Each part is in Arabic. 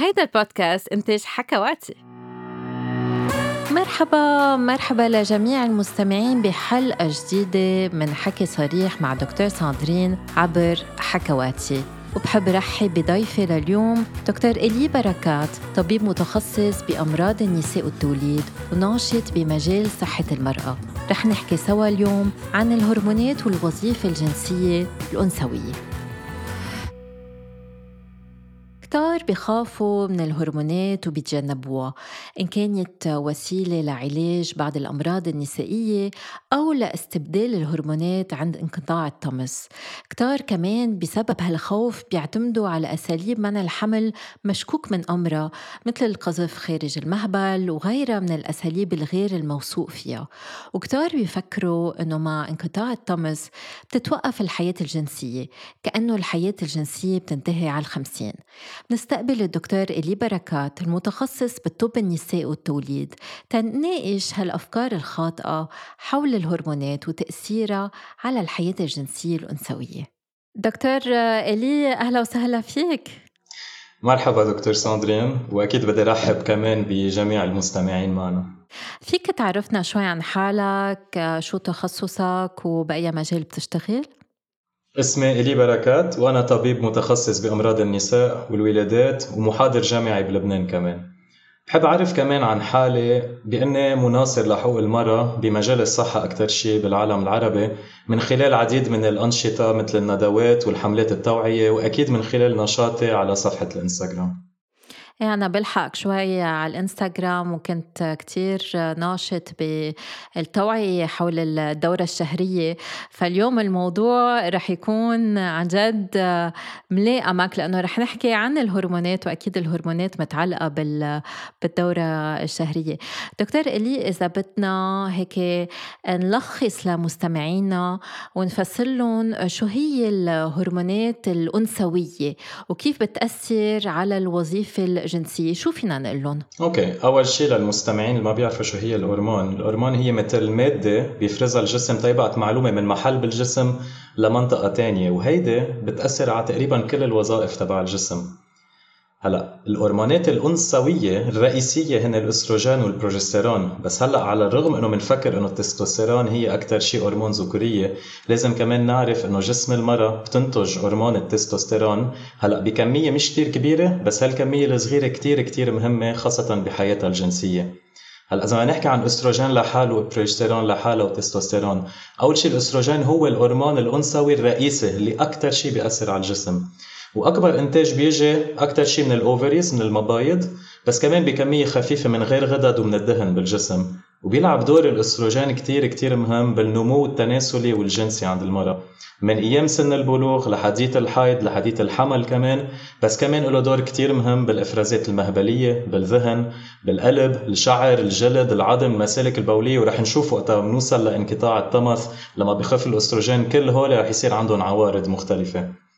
هيدا البودكاست إنتاج حكواتي مرحبا مرحبا لجميع المستمعين بحلقة جديدة من حكي صريح مع دكتور ساندرين عبر حكواتي وبحب رحب بضيفي لليوم دكتور إلي بركات طبيب متخصص بأمراض النساء والتوليد وناشط بمجال صحة المرأة. رح نحكي سوا اليوم عن الهرمونات والوظيفة الجنسية الأنثوية. كتار بخافوا من الهرمونات وبيتجنبوها. إن كانت وسيلة لعلاج بعض الأمراض النسائية أو لاستبدال الهرمونات عند انقطاع الطمس. كتار كمان بسبب هالخوف بيعتمدوا على أساليب منع الحمل مشكوك من أمرها مثل القذف خارج المهبل وغيرها من الأساليب الغير الموثوق فيها. وكتار بيفكروا أنه مع انقطاع الطمس بتتوقف الحياة الجنسية كأنه الحياة الجنسية بتنتهي على الخمسين. نستقبل الدكتور إلي بركات المتخصص بالطب النساء والتوليد تناقش هالأفكار الخاطئة حول الهرمونات وتأثيرها على الحياة الجنسية الأنثوية. دكتور إلي أهلا وسهلا فيك. مرحبا دكتور ساندرين وأكيد بدي أرحب كمان بجميع المستمعين معنا. فيك تعرفنا شوي عن حالك شو تخصصك وبأي مجال بتشتغل؟ اسمي إلي بركات وأنا طبيب متخصص بأمراض النساء والولادات ومحاضر جامعي بلبنان كمان. بحب أعرف كمان عن حالي بأني مناصر لحقوق المرأة بمجال الصحة أكثر شيء بالعالم العربي من خلال عديد من الأنشطة مثل الندوات والحملات التوعية وأكيد من خلال نشاطي على صفحة الإنستغرام. إيه أنا بلحق شوي على الإنستغرام وكنت كتير ناشط بالتوعية حول الدورة الشهرية. فاليوم الموضوع رح يكون عن جد ملائمك لأنه رح نحكي عن الهرمونات وأكيد الهرمونات متعلقة بالدورة الشهرية. دكتور إلي إذا بدنا هيك نلخص لمستمعينا ونفسر لهم شو هي الهرمونات الأنثوية وكيف بتأثر على الوظيفة الجنسية شو فينا نقول لهم؟ okay. أول شيء للمستمعين اللي ما بيعرفوا شو هي الهرمون. الهرمون هي مثل ماده بيفرزها الجسم تيبعت معلومة من محل بالجسم لمنطقة تانية وهيدي بتأثر على تقريبا كل الوظائف تبع الجسم. هلا الهرمونات الأنثوية الرئيسية هن الأستروجين والبروجستيرون بس هلا على الرغم إنه بنفكر إنه التستوستيرون هي أكثر شيء هرمون ذكورية لازم كمان نعرف إنه جسم المرأة بتنتج هرمون التستوستيرون. هلا بكمية مش كتير كبيرة بس هالكمية الصغيرة كتير كتير مهمة خاصة بحياتها الجنسية. هلا إذا نحكي عن أستروجين لحاله وبروجستيرون لحاله وتستوستيرون أول شيء الأستروجين هو الهرمون الأنثوي الرئيسي اللي أكثر شيء بيأثر على الجسم. وأكبر إنتاج بيجي أكثر شيء من الأوفريز من المبايض بس كمان بكمية خفيفة من غير غدد ومن الدهن بالجسم. وبيلعب دور الأستروجين كتير كتير مهم بالنمو التناسلي والجنسي عند المرأة. من أيام سن البلوغ لحد الحيض لحد الحمل كمان بس كمان له دور كتير مهم بالإفرازات المهبلية بالذهن بالقلب الشعر الجلد العظم المسالك البولية. ورح نشوف وقتها بنوصل لانقطاع الطمث لما بخف الأستروجين كل هول رح يصير عندهم عوارض مختلفة.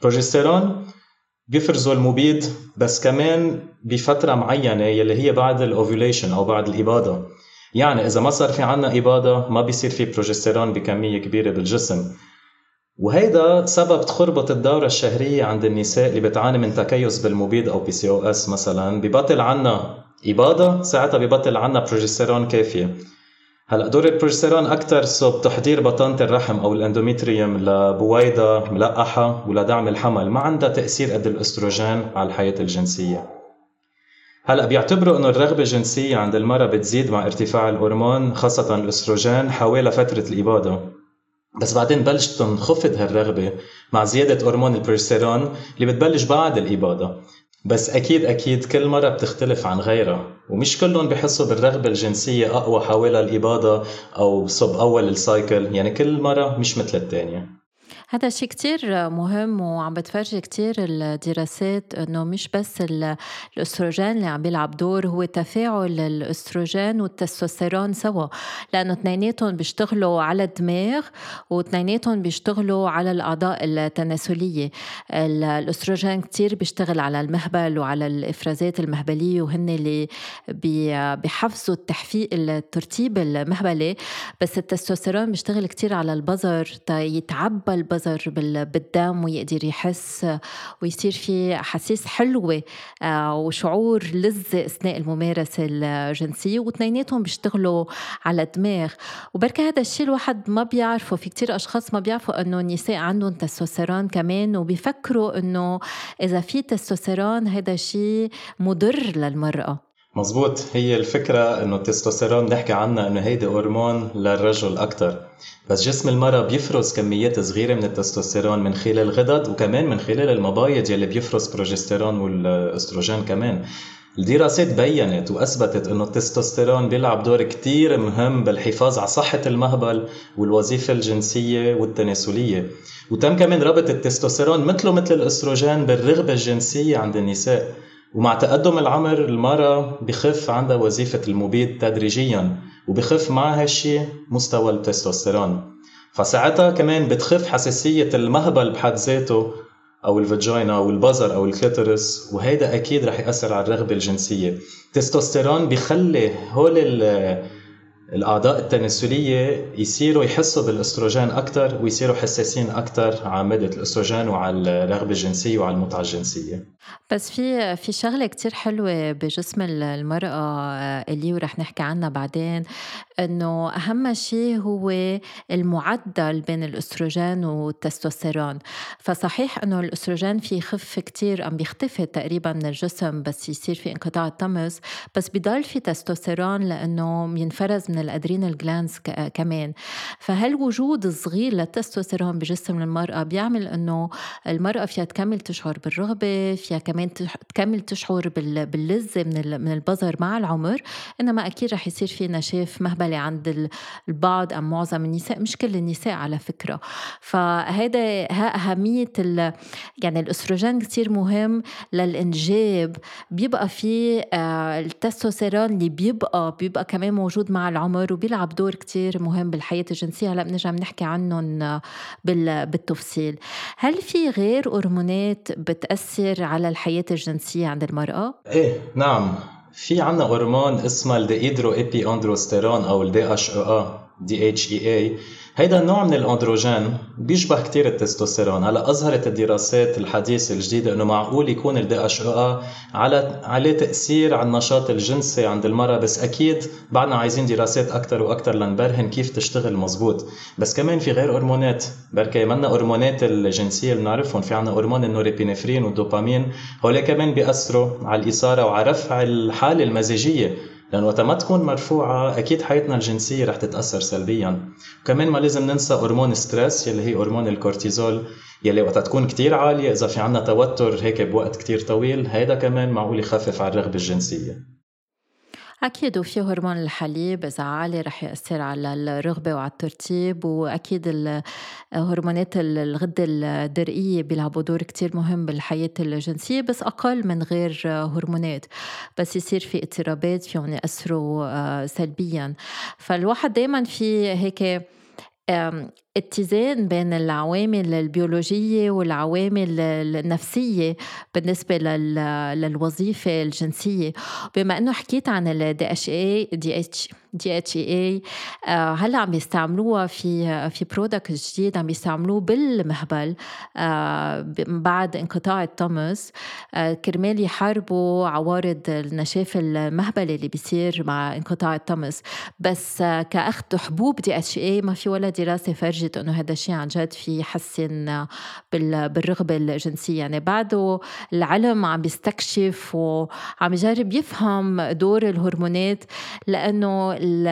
بروجستيرون بيفرزه المبيض بس كمان بفترة معينة يلي هي بعد ال ovulation أو بعد الاباضه يعني إذا ما صار في عنا اباضه ما بيصير في بروجستيرون بكمية كبيرة بالجسم. وهيدا سبب تخربط الدورة الشهرية عند النساء اللي بتعاني من تكيس بالمبيض أو PCOS مثلا. ببطل عنا إباضة ساعتها ببطل عنا بروجستيرون كافية. هلا دور البروجستيرون أكثر صوب تحضير بطانه الرحم أو ال endometrium لبويضة ملقحة ولدعم الحمل. ما عندها تأثير قد الأستروجين على الحياة الجنسية. هلا بيعتبروا إنه الرغبة الجنسية عند المرأة بتزيد مع ارتفاع الهرمون خاصة الأستروجين حوالي فترة الاباضه بس بعدين بلشت تنخفض هالرغبة مع زيادة هرمون البروجستيرون اللي بتبلش بعد الاباضه بس أكيد أكيد كل مرة بتختلف عن غيرها ومش كلهم بحسوا بالرغبة الجنسية أقوى حوالي الاباضه أو صب أول السايكل يعني كل مرة مش مثل الثانية هذا شيء كتير مهم وعم بتفرجي كتير الدراسات إنه مش بس الأستروجين اللي عم بيلعب دور هو تفاعل الأستروجين والتستوستيرون سوا. لأنه اثنيناتهم بيشتغلوا على الدماغ واثنيناتهم بيشتغلوا على الأعضاء التناسلية. الأستروجين كتير بيشتغل على المهبل وعلى الإفرازات المهبلية وهن اللي بيحفزوا التحفيق الترتيب المهبلي. بس التستوستيرون بيشتغل كتير على البظر تيتعبى البظر البزر بالدم ويقدر يحس ويصير في أحاسيس حلوة آه، وشعور لذة أثناء الممارسة الجنسية واثنيناتهم بيشتغلوا على الدماغ. وبركة هذا الشيء الواحد ما بيعرفه في كتير أشخاص ما بيعرفوا أنه النساء عندهم تستوستيرون كمان وبيفكروا أنه إذا في تستوستيرون هذا شيء مضر للمرأة. مزبوط هي الفكرة إنه التستوستيرون بنحكي عنها إنه هيدي هرمون للرجل أكثر بس جسم المرأة بيفرز كميات صغيرة من التستوستيرون من خلال الغدد وكمان من خلال المبايض يلي بيفرز بروجستيرون والاستروجين كمان. الدراسات بينت وأثبتت إنه التستوستيرون بيلعب دور كتير مهم بالحفاظ على صحة المهبل والوظيفة الجنسية والتناسلية. وتم كمان ربط التستوستيرون مثله مثل الأستروجين بالرغبة الجنسية عند النساء. ومع تقدم العمر المرأة بخف عندها وظيفة المبيد تدريجيا وبخف مع هالشي مستوى التستوستيرون. فساعتها كمان بتخف حساسية المهبل بحد ذاته أو ال vagina أو البظر أو ال clitoris وهيدا أكيد رح يأثر على الرغبة الجنسية. التستوستيرون بيخلي هول الأعضاء التناسلية يصيروا يحسوا بالأستروجين أكثر ويصيروا حساسين أكثر على مادة الأستروجين وعلى الرغبة الجنسية وعلى المتعة الجنسية. بس في في شغلة كتير حلوة بجسم المرأة اللي ورح نحكي عنها بعدين إنه أهم شيء هو المعدل بين الأستروجين والتستوستيرون. فصحيح إنه الأستروجين في يخف كتير ام بيختفي تقريبا من الجسم بس يصير في انقطاع الطمس بس بضل في تستوستيرون لأنه ينفرز من من الأدرينال جلانز كمان. فهالوجود الصغير للتستوستيرون بجسم المرأة بيعمل إنه المرأة فيها تكمل تشعر بالرغبة فيها كمان تكمل تشعر باللذة من من البظر مع العمر؟ إنما أكيد رح يصير في نشاف مهبلة عند البعض أم معظم النساء مش كل النساء على فكرة. فهذا أهمية يعني الأستروجين كتير مهم للإنجاب. بيبقى في آه، التستوستيرون اللي بيبقى بيبقى كمان موجود مع العمر العمر وبيلعب دور كتير مهم بالحياة الجنسية. هلا بنرجع بنحكي عنهم بالتفصيل. هل في غير هرمونات بتأثر على الحياة الجنسية عند المرأة؟ إيه نعم. في عنا هرمون اسمه ال dehydroepiandrosterone أو ال DHEA هيدا النوع من الأندروجين بيشبه كتير التستوستيرون. هلا أظهرت الدراسات الحديثة الجديدة إنه معقول يكون ال DHEA عليه تأثير على النشاط الجنسي عند المرأة بس أكيد بعدنا عايزين دراسات أكثر وأكثر لنبرهن كيف تشتغل مزبوط. بس كمان في غير هرمونات. بركي منا هرمونات الجنسية اللي بنعرفهم في عنا هرمون النوريبينفرين والدوبامين. هول كمان بيأثروا على الإثارة وعلى رفع الحالة المزاجية. لأن وقت ما تكون مرفوعة أكيد حياتنا الجنسية رح تتأثر سلبيا. وكمان ما لازم ننسى هرمون stress يلي هي هرمون الكورتيزول يلي وقت تكون كتير عالية إذا في عنا توتر هيك بوقت كتير طويل هيدا كمان معقول يخفف على الرغبة الجنسية. أكيد وفي هرمون الحليب إذا عالي رح يأثر على الرغبة وعلى الترتيب وأكيد هرمونات الغدة الدرقية بيلعبوا دور كتير مهم بالحياة الجنسية بس أقل من غير هرمونات. بس يصير في اضطرابات فيهم يأثروا آه، سلبيا. فالواحد دايما في هيك اتزان بين العوامل البيولوجية والعوامل النفسية بالنسبة للوظيفة الجنسية. بما أنه حكيت عن ال DHEA DH DHEA هلأ عم بيستعملوها في في product جديد عم بيستعملوه بالمهبل آه، بعد انقطاع الطمث آه، كرمال يحاربوا عوارض النشاف المهبلي اللي بيصير مع انقطاع الطمث بس آه، كاخذ حبوب DHEA ما في ولا دراسة فرجت أنه هذا الشيء عن جد في يحسن بالرغبة الجنسية. يعني بعده العلم عم بيستكشف وعم يجرب يفهم دور الهرمونات لأنه ال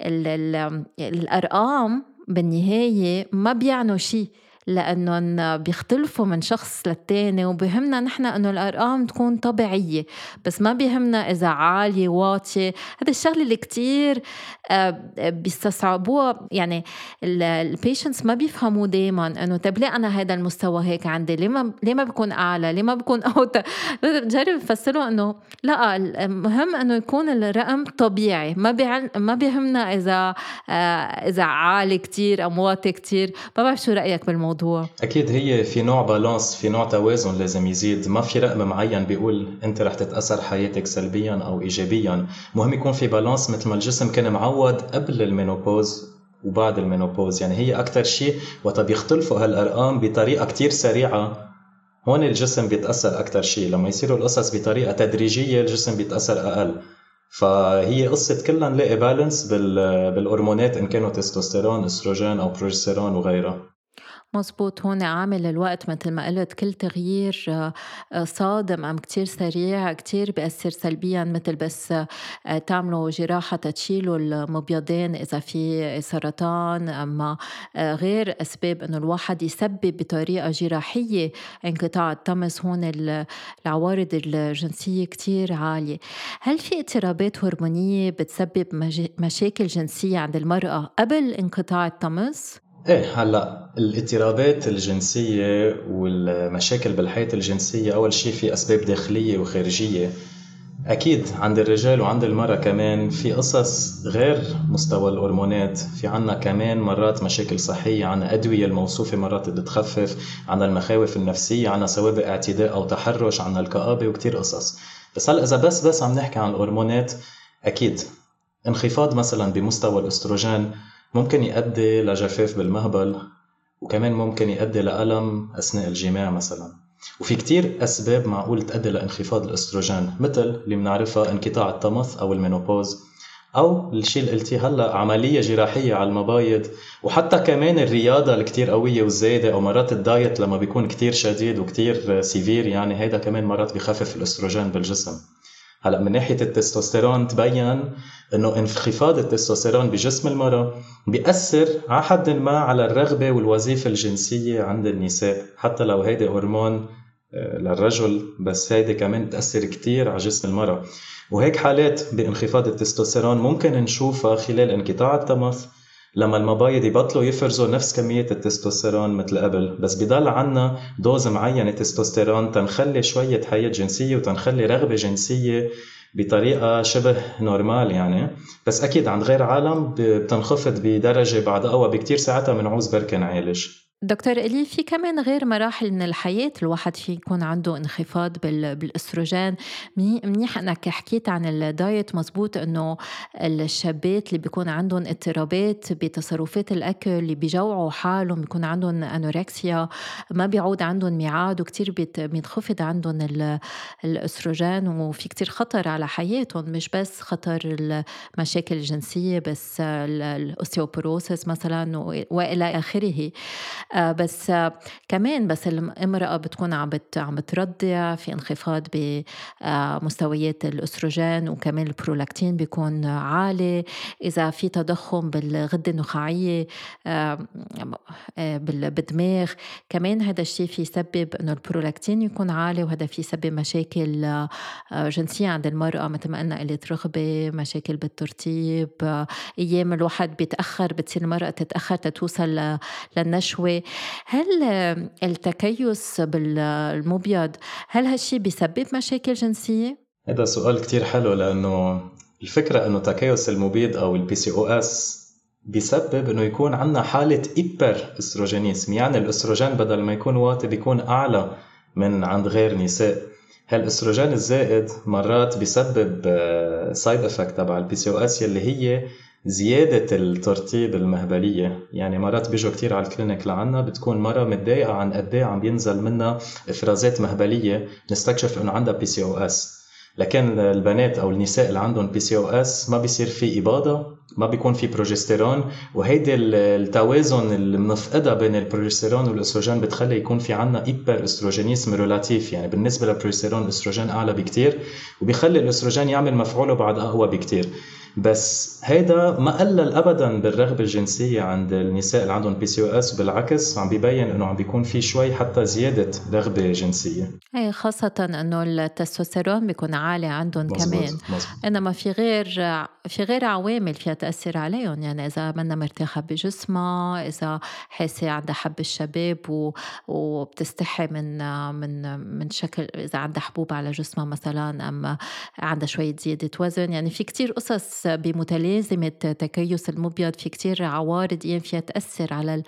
ال ال الأرقام بالنهاية ما بيعنوا شيء. لأنهم بيختلفوا من شخص للتاني وبهمنا نحن أنه الأرقام تكون طبيعية. بس ما بيهمنا إذا عالية واطية. هذا الشغلة اللي كتير آه، بيستصعبوها. يعني البيشنتس ما بيفهموا دايما إنه طب ليه أنا هذا المستوى هيك عندي؟ ليه ما ليه ما بكون أعلى؟ ليه ما بكون اوطى بجرب افسره إنه لا المهم إنه يكون الرقم طبيعي. ما. ما بيهمنا إذا آه، إذا عالي كتير أو واطي كتير. ما بعرف شو رأيك بالموضوع. أكيد هي في نوع بالانس في نوع توازن لازم يزيد. ما في رقم معين بيقول أنت رح تتأثر حياتك سلبيا أو ايجابيا. مهم يكون في balance مثل ما الجسم كان معود قبل ال menopause وبعد ال menopause. يعني هي أكثر شيء. وقت بيختلفوا هالأرقام بطريقة كتير سريعة. هون الجسم بيتأثر أكثر شيء. لما يصيروا القصص بطريقة تدريجية الجسم بيتأثر أقل. فهي قصة كلها نلاقي balance بالهرمونات إن كانوا تستوستيرون استروجين أو بروجستيرون وغيرها. مزبوط هون عامل الوقت مثل ما قلت كل تغيير آه، آه، صادم أم كتير سريع كتير بيأثر سلبيا مثل بس آه، تعملوا جراحة تشيلوا المبيضين إذا في سرطان أما غير أسباب إنه الواحد يسبب بطريقة جراحية انقطاع الطمس هون العوارض الجنسية كتير عالية هل في اضطرابات هرمونية بتسبب مشاكل جنسية عند المرأة قبل انقطاع الطمس؟ إيه هلا الاضطرابات الجنسية والمشاكل بالحياة الجنسية أول شيء في أسباب داخلية وخارجية. أكيد عند الرجال وعند المرأة كمان في قصص غير مستوى الهرمونات. في عنا كمان مرات مشاكل صحية عنا أدوية الموصوفة مرات بتخفف عنا المخاوف النفسية عنا سوابق اعتداء أو تحرش عنا الكآبة وكتير قصص. بس هلأ إذا بس بس عم نحكي عن الهرمونات أكيد انخفاض مثلا بمستوى الأستروجين ممكن يؤدي لجفاف بالمهبل وكمان ممكن يؤدي لألم أثناء الجماع مثلا. وفي كتير أسباب معقول تؤدي لانخفاض الأستروجين مثل اللي بنعرفها انقطاع الطمث أو ال menopause أو الشيء اللي قلتيه هلأ عملية جراحية على المبايض وحتى كمان الرياضة الكتير قوية والزايدة أو مرات ال diet لما بيكون كتير شديد وكتير sévère يعني هيدا كمان مرات بخفف الأستروجين بالجسم. هلا من ناحية التستوستيرون تبين إنه انخفاض التستوستيرون بجسم المرأة بيأثر على حد ما على الرغبة والوظيفة الجنسية عند النساء حتى لو هيدي هرمون آه، للرجل بس هيدي كمان بتأثر كتير على جسم المرأة. وهيك حالات بانخفاض التستوستيرون ممكن نشوفها خلال انقطاع الطمث لما المبايض يبطلوا يفرزوا نفس كمية التستوستيرون مثل قبل بس بضل عنا dose معينة تستوستيرون تنخلي شوية حياة جنسية وتنخلي رغبة جنسية بطريقة شبه normal يعني. بس أكيد عند غير عالم بتنخفض بدرجة بعد أقوى بكتير ساعتها بنعوز بركي نعالج. دكتور قلي في كمان غير مراحل من الحياة الواحد في يكون عنده انخفاض بالأستروجين. منيح أنك حكيت عن ال diet مزبوط أنه الشابات اللي بيكون عندهم اضطرابات بتصرفات الأكل اللي بيجوعوا حالهم بيكون عندهم anorexia ما بيعود عندهم ميعاد وكتير بينخفض عندهم الأستروجين وفي كتير خطر على حياتهم. مش بس خطر المشاكل الجنسية بس ال osteoporosis مثلا وإلى آخره. بس آه، كمان بس الامرأة بتكون عم عم بترضع في انخفاض بمستويات الأستروجين وكمان البرولاكتين بيكون عالي. إذا في تضخم بالغدة النخاعية آه، بالدماغ كمان هذا الشيء في يسبب إنه البرولاكتين يكون عالي وهذا في يسبب مشاكل جنسية عند المرأة مثل ما قلنا قلة رغبة مشاكل بالترطيب أيام الواحد بيتأخر بتصير المرأة تتأخر تتوصل للنشوة. هل التكيس بالمبيض هل هالشي بيسبب مشاكل جنسية؟ هذا سؤال كتير حلو لأنه الفكرة أنه تكيس المبيض أو ال PCOS بيسبب إنه يكون عندنا حالة hyperestrogenism يعني الأستروجين بدل ما يكون واطي بيكون أعلى من عند غير نساء هالأستروجين الزائد مرات بيسبب side آه، effect تبع ال PCOS يلي هي زيادة الترطيب المهبلية. يعني مرات بيجوا كتير على ال clinic لعنا بتكون مرة متضايقة عن قد إيه عم بينزل منها إفرازات مهبلية نستكشف إنه عندها PCOS لكن البنات أو النساء اللي عندهم PCOS ما بيصير في إباضة ما بيكون في بروجستيرون وهيدي التوازن اللي بنفقدها بين البروجستيرون والأستروجين بتخلي يكون في عنا hyperestrogénisme relatif يعني بالنسبة للبروجستيرون الأستروجين أعلى بكتير وبيخلي الأستروجين يعمل مفعوله بعد أقوى بكتير. بس هيدا ما قلل ابدا بالرغبة الجنسية عند النساء اللي عندهم PCOS بالعكس عم بيبين إنه عم بيكون في شوي حتى زيادة رغبة جنسية اي خاصة إنه التستوستيرون بيكون عالي عندهم مزبوط. كمان مزبوط. إنما في غير في غير عوامل فيها تاثر عليهم. يعني إذا منا مرتاحة بجسمها إذا حاسة عندها حب الشباب و... وبتستحي من من من شكل إذا عندها حبوب على جسمها مثلا اما عندها شوية زيادة وزن. يعني في كتير قصص بمتلازمة تكيس المبيض في كتير عوارض يعني فيها تأثر على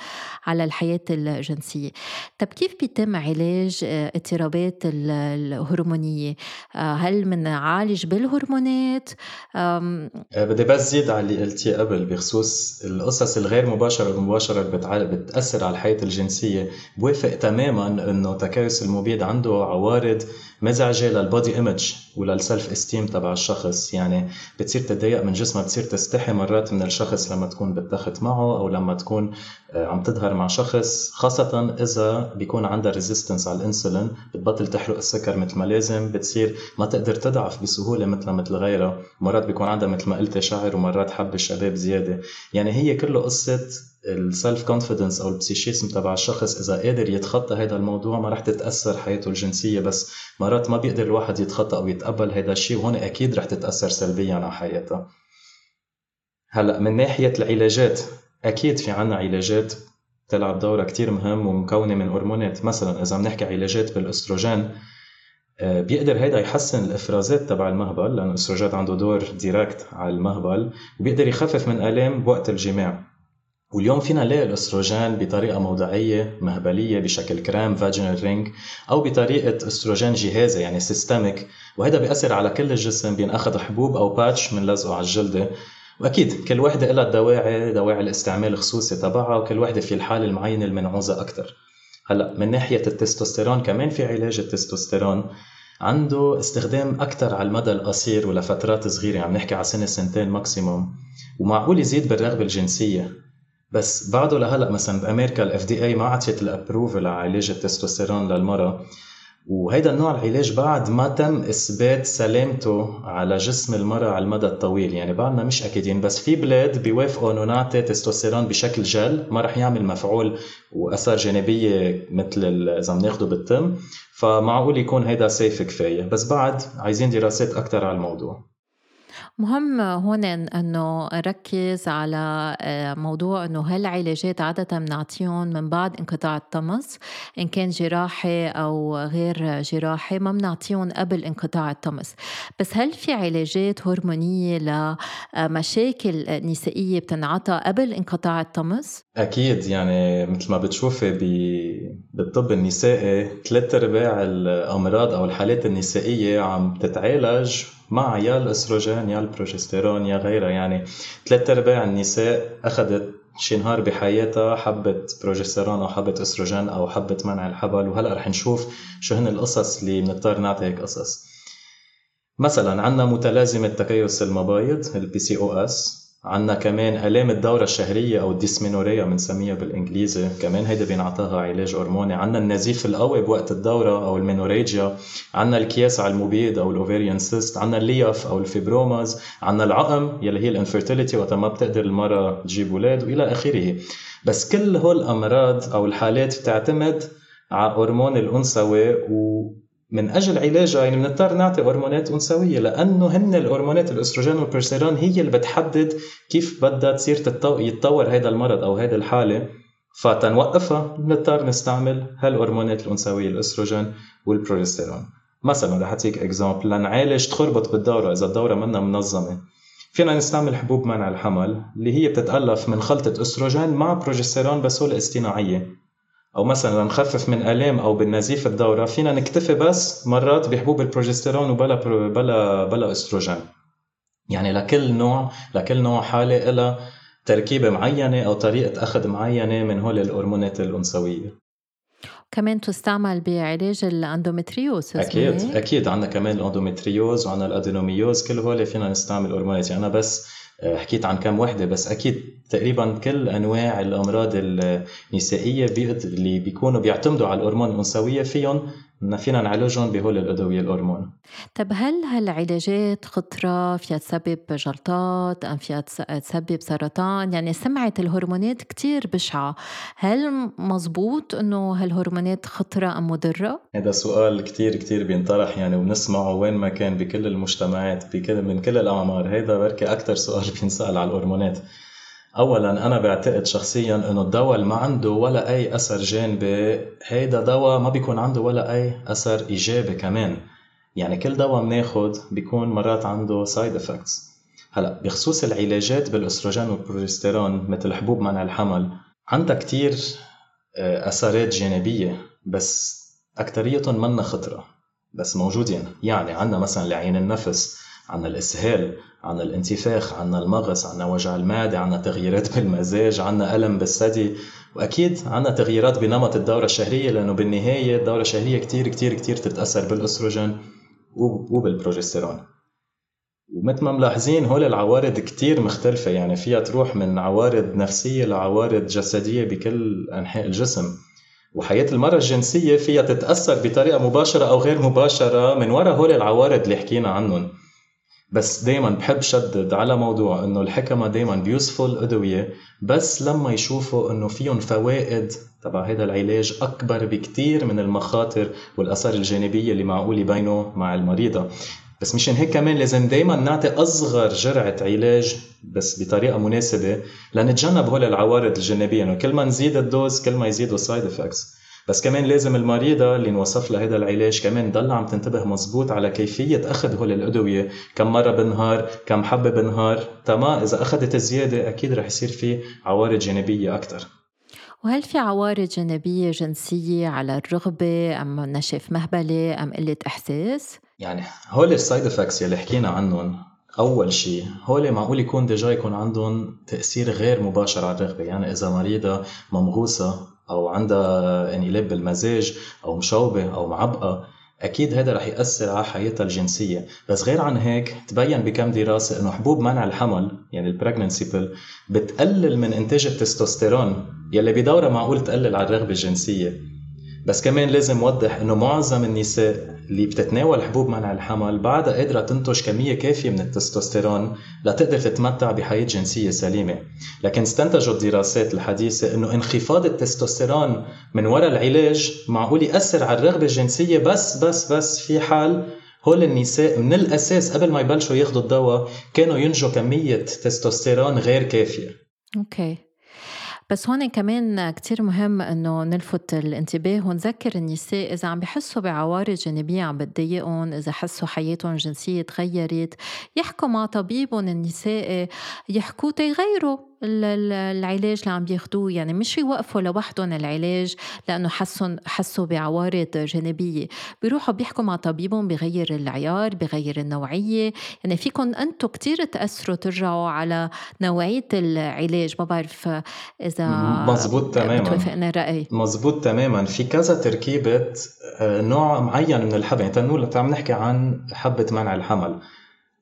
على الحياة الجنسية. طب كيف بيتم علاج آه، اضطرابات الهرمونية؟ هل منعالج بالهرمونات؟ بدي بس زيد على اللي قلتيه قبل بخصوص القصص الغير مباشرة والمباشرة اللي بتأثر على الحياة الجنسية. بوافق تماما إنه تكيس المبيض عنده عوارض مزعجة لل body image ولل self esteem تبع الشخص. يعني بتصير تتضايق من جسمها بتصير تستحي مرات من الشخص لما تكون بالتخت معه أو لما تكون آه، عم تظهر مع شخص خاصة إذا بيكون عندها resistance على الإنسولين بتبطل تحرق السكر مثل ما لازم بتصير ما تقدر تضعف بسهولة مثل مثل غيرها. مرات بيكون عندها مثل ما قلت شعر ومرات حب الشباب زيادة. يعني هي كله قصة ال self confidence أو ال psychisme تبع الشخص. إذا قادر يتخطى هذا الموضوع ما رح تتأثر حياته الجنسية بس. مرات ما بيقدر الواحد يتخطى أو يتقبل هذا الشيء وهون أكيد رح تتأثر سلبيا على حياته هلأ من ناحية العلاجات أكيد في عنا علاجات تلعب دورها كتير مهم ومكونة من هرمونات. مثلا إذا بنحكي علاجات بالأستروجين آه، بيقدر هيدا يحسن الإفرازات تبع المهبل لأنه الأستروجين عنده دور direct على المهبل وبيقدر يخفف من آلام بوقت الجماع. واليوم فينا نلاقي الأستروجين بطريقة موضعية مهبلية بشكل كريم vaginal ring أو بطريقة أستروجين جهازي يعني systemic وهذا بيأثر على كل الجسم بينأخذ حبوب أو patch بنلزقه على الجلدة. وأكيد كل وحدة لها دواعي دواعي الاستعمال الخصوصي تبعها وكل وحدة في الحالة المعينة المنعوزة أكثر هلأ من ناحية التستوستيرون كمان في علاج التستوستيرون عنده استخدام أكثر على المدى القصير ولفترات صغيرة عم نحكي على سنة سنتين maximum ومعقول يزيد بالرغبة الجنسية. بس بعده لهلأ مثلا بأمريكا ال FDA ما عطيت ال approval لعلاج التستوستيرون للمرأة. وهيدا النوع العلاج بعد ما تم إثبات سلامته على جسم المرأة على المدى الطويل. يعني بعدنا مش أكيدين بس في بلاد بيوافقوا إنه نعطي تستوستيرون بشكل جل ما رح يعمل مفعول وأثار جانبية مثل إذا بناخده بالتم فمعقول يكون هيدا safe كفاية. بس بعد عايزين دراسات أكثر على الموضوع. مهم هون إنه نركز على آه، موضوع إنه هالعلاجات عادة بنعطيهم من بعد انقطاع الطمس؟ إن كان جراحي أو غير جراحي ما بنعطيهم قبل انقطاع الطمس. بس هل في علاجات هرمونية لمشاكل نسائية بتنعطى قبل انقطاع الطمس؟ أكيد يعني مثل ما بتشوفي بالطب النسائي ثلاث أرباع الأمراض أو الحالات النسائية عم تتعالج مع يا الأستروجين يا البروجستيرون يا غيرها يعني ثلاث أرباع النساء أخذت شي نهار بحياتها حبت بروجستيرون أو حبت أستروجين أو حبت منع الحبل. وهلأ رح نشوف شو هن القصص اللي بنضطر نعطي هيك قصص. مثلا عندنا متلازمة تكيس المبايض ال PCOS عندنا كمان آلام الدورة الشهرية أو ال dysmenorrhea بنسميها بالإنجليزي. كمان هيدا بينعطاها علاج هرموني. عندنا النزيف القوي بوقت الدورة أو ال menorrhagia. عندنا الكياس على المبيض أو ال ovarian cyst عندنا الليف أو ال fibromas. عندنا العقم يلي هي ال infertility وقت ما بتقدر المرأة تجيب أولاد وإلى آخره. بس كل هول الأمراض أو الحالات بتعتمد على هرمون الأنثوي و من أجل علاجها يعني بنضطر نعطي هرمونات أنثوية لأنه هن الهرمونات الأستروجين والبروجستيرون هي اللي بتحدد كيف بدها تصير يتطور هذا المرض أو هذه الحالة. فتنوقفها بنضطر نستعمل هالهرمونات الأنثوية الأستروجين والبروجستيرون مثلا رح أعطيك example لنعالج تخربط بالدورة إذا الدورة منا منظمة. فينا نستعمل حبوب منع الحمل اللي هي بتتألف من خلطة أستروجين مع بروجستيرون بصوره اصطناعية. أو مثلا نخفف من آلام أو بالنزيف الدورة فينا نكتفي بس مرات بحبوب البروجستيرون وبلا بلا بلا أستروجين. يعني لكل نوع لكل نوع حالة لها تركيبة معينة أو طريقة أخذ معينة من هول الهرمونات الانثويه كمان تستعمل بعلاج ال endométriose أكيد أكيد عندنا كمان ال endométriose وعندنا ال adénomyose كل هول فينا نستعمل هرمونات. يعني أنا بس حكيت عن كم وحدة بس أكيد تقريبا كل أنواع الأمراض النسائية اللي بيكونوا بيعتمدوا على الهرمون الانثويه فيهم فينا نعالجهم بهول الأدوية الهرمون طب هل هالعلاجات خطرة؟ فيها تسبب جلطات أم فيها تسبب سرطان؟ يعني سمعه الهرمونات كتير بشعة. هل مزبوط إنه هالهرمونات خطرة أم مضرة؟ هذا سؤال كتير كتير بينطرح يعني وبنسمعه وين ما كان بكل المجتمعات بكل من كل الأعمار. هذا بركي أكثر سؤال بينسأل على الهرمونات. اولا أنا بعتقد شخصيا إنه الدواء اللي ما عنده ولا أي أثر جانبي هيدا دواء ما بيكون عنده ولا أي أثر إيجابي كمان. يعني كل دواء بناخد بيكون مرات عنده side effects هلأ بخصوص العلاجات بالأستروجين والبروجستيرون مثل حبوب منع الحمل عندها كتير آه، اثارات جانبية بس اكثريتهم منا خطرة بس موجودين. يعني عندنا مثلا لعين النفس. عندنا الإسهال عندنا الانتفاخ عندنا المغص عندنا وجع المعدة عندنا تغييرات بالمزاج عندنا ألم بالثدي. وأكيد عندنا تغييرات بنمط الدورة الشهرية لأنه بالنهاية الدورة الشهرية كتير كتير كتير تتأثر بالأستروجين وبالبروجستيرون. ومثل ما ملاحظين هول العوارض كتير مختلفة. يعني فيها تروح من عوارض نفسية لعوارض جسدية بكل أنحاء الجسم. وحياة المرأة الجنسية فيها تتأثر بطريقة مباشرة أو غير مباشرة من وراء هول العوارض اللي حكينا عنهم. بس دايما بحب شدد على موضوع إنه الحكمة دايما بيوصفوا الأدوية بس لما يشوفوا إنه فيهم فوائد تبع هذا العلاج أكبر بكتير من المخاطر والآثار الجانبية اللي معقول يبينوا مع المريضة. بس مشان هيك كمان لازم دايما نعطي أصغر جرعة علاج بس بطريقة مناسبة لنتجنب هول العوارض الجانبية. إنه كل ما نزيد ال dose كل ما يزيدوا ال side effects بس كمان لازم المريضة اللي نوصف لها هذا العلاج كمان تضل عم تنتبه مزبوط على كيفية أخذ هول الأدوية كم مرة بالنهار كم حبة بالنهار تما إذا أخذت زيادة أكيد رح يصير في عوارض جانبية أكثر وهل في عوارض جانبية جنسية على الرغبة؟ أم نشفة مهبلية؟ أم قلة إحساس؟ يعني هول ال side effects يلي حكينا عنهم أول شيء هول معقول يكون déjà يكون عندهم تأثير غير مباشر على الرغبة. يعني إذا مريضة ممغوصة أو عندها انقلاب بالمزاج أو مشوبه أو معبقه أكيد هذا رح يأثر على حياتها الجنسية. بس غير عن هيك تبين بكم دراسة إنه حبوب منع الحمل يعني ال pregnancy pill بتقلل من إنتاج التستوستيرون يلي بدورها معقول تقلل على الرغبة الجنسية. بس كمان لازم وضح إنه معظم النساء اللي بتتناول حبوب منع الحمل بعدها قادرة تنتج كمية كافية من التستوستيرون لتقدر تتمتع بحياة جنسية سليمة، لكن استنتجوا الدراسات الحديثة إنه انخفاض التستوستيرون من وراء العلاج معقول يأثر على الرغبة الجنسية بس بس بس في حال هول النساء من الأساس قبل ما يبلشوا ياخذوا الدواء كانوا ينجوا كمية تستوستيرون غير كافية. أوكي. بس هون كمان كتير مهم إنه نلفت الانتباه ونذكر النساء إذا عم بحسوا بعوارض جانبية عم بتضايقهم إذا حسوا حياتهم الجنسيه تغيرت يحكوا مع طبيبهم النسائي يحكوا تيغيروا العلاج اللي عم بياخدوه يعني مش يوقفوا لوحدهم العلاج لأنه حسوا حسوا بعوارض جانبية. بيروحوا بيحكوا مع طبيبهم بغير العيار بغير النوعية. يعني فيكم أنتم كتير تأثروا ترجعوا على نوعية العلاج. ما بعرف إذا مزبوط تماما. بتوافقنا الراي مزبوط تماما. في كذا تركيبة آه، نوع معين من الحبه يعني تنقول عم نحكي عن حبة منع الحمل.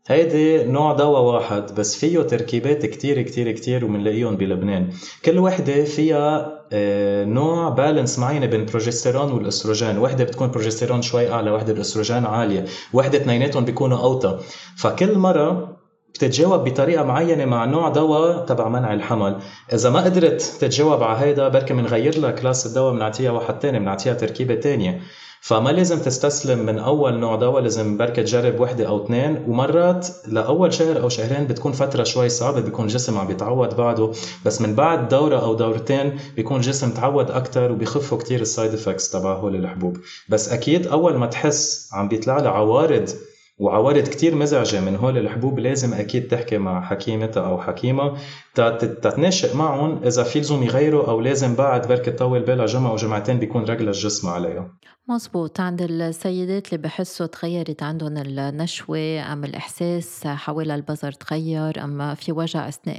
هيدي نوع دواء واحد بس فيه تركيبات كتير كتير كتير ومنلاقيهم بلبنان. كل وحدة فيها آه، نوع balance معينة بين البروجستيرون والأستروجين. وحدة بتكون بروجستيرون شوي أعلى وحدة الاستروجين عالية. وحدة اثنيناتهم بيكونوا أوطى. فكل مرة بتتجاوب بطريقة معينة مع نوع دواء تبع منع الحمل. إذا ما قدرت تتجاوب على هيدا بركي بنغير لها class الدواء بنعطيها واحد تاني بنعطيها تركيبة تانية. فما لازم تستسلم من أول نوع دواء لازم بركي تجرب وحدة أو اثنين. ومرات لأول شهر أو شهرين بتكون فترة شوي صعبة بيكون الجسم عم بيتعود بعده. بس من بعد دورة أو دورتين بيكون الجسم تعود أكثر وبيخفوا كثير ال side effects تبع هول الحبوب. بس أكيد أول ما تحس عم بيطلع لها عوارض وعوارض كتير مزعجة من هول الحبوب لازم أكيد تحكي مع حكيمتها أو حكيمة. تتناقش معهم إذا في لزوم يغيروا أو لازم بعد بركي تطول بالها جمعة أو جمعتين بيكون رجل الجسم عليها مزبوط عند السيدات اللي بحسوا تغيرت عندهم النشوة أم الإحساس حول البظر تغير أما في وجع أثناء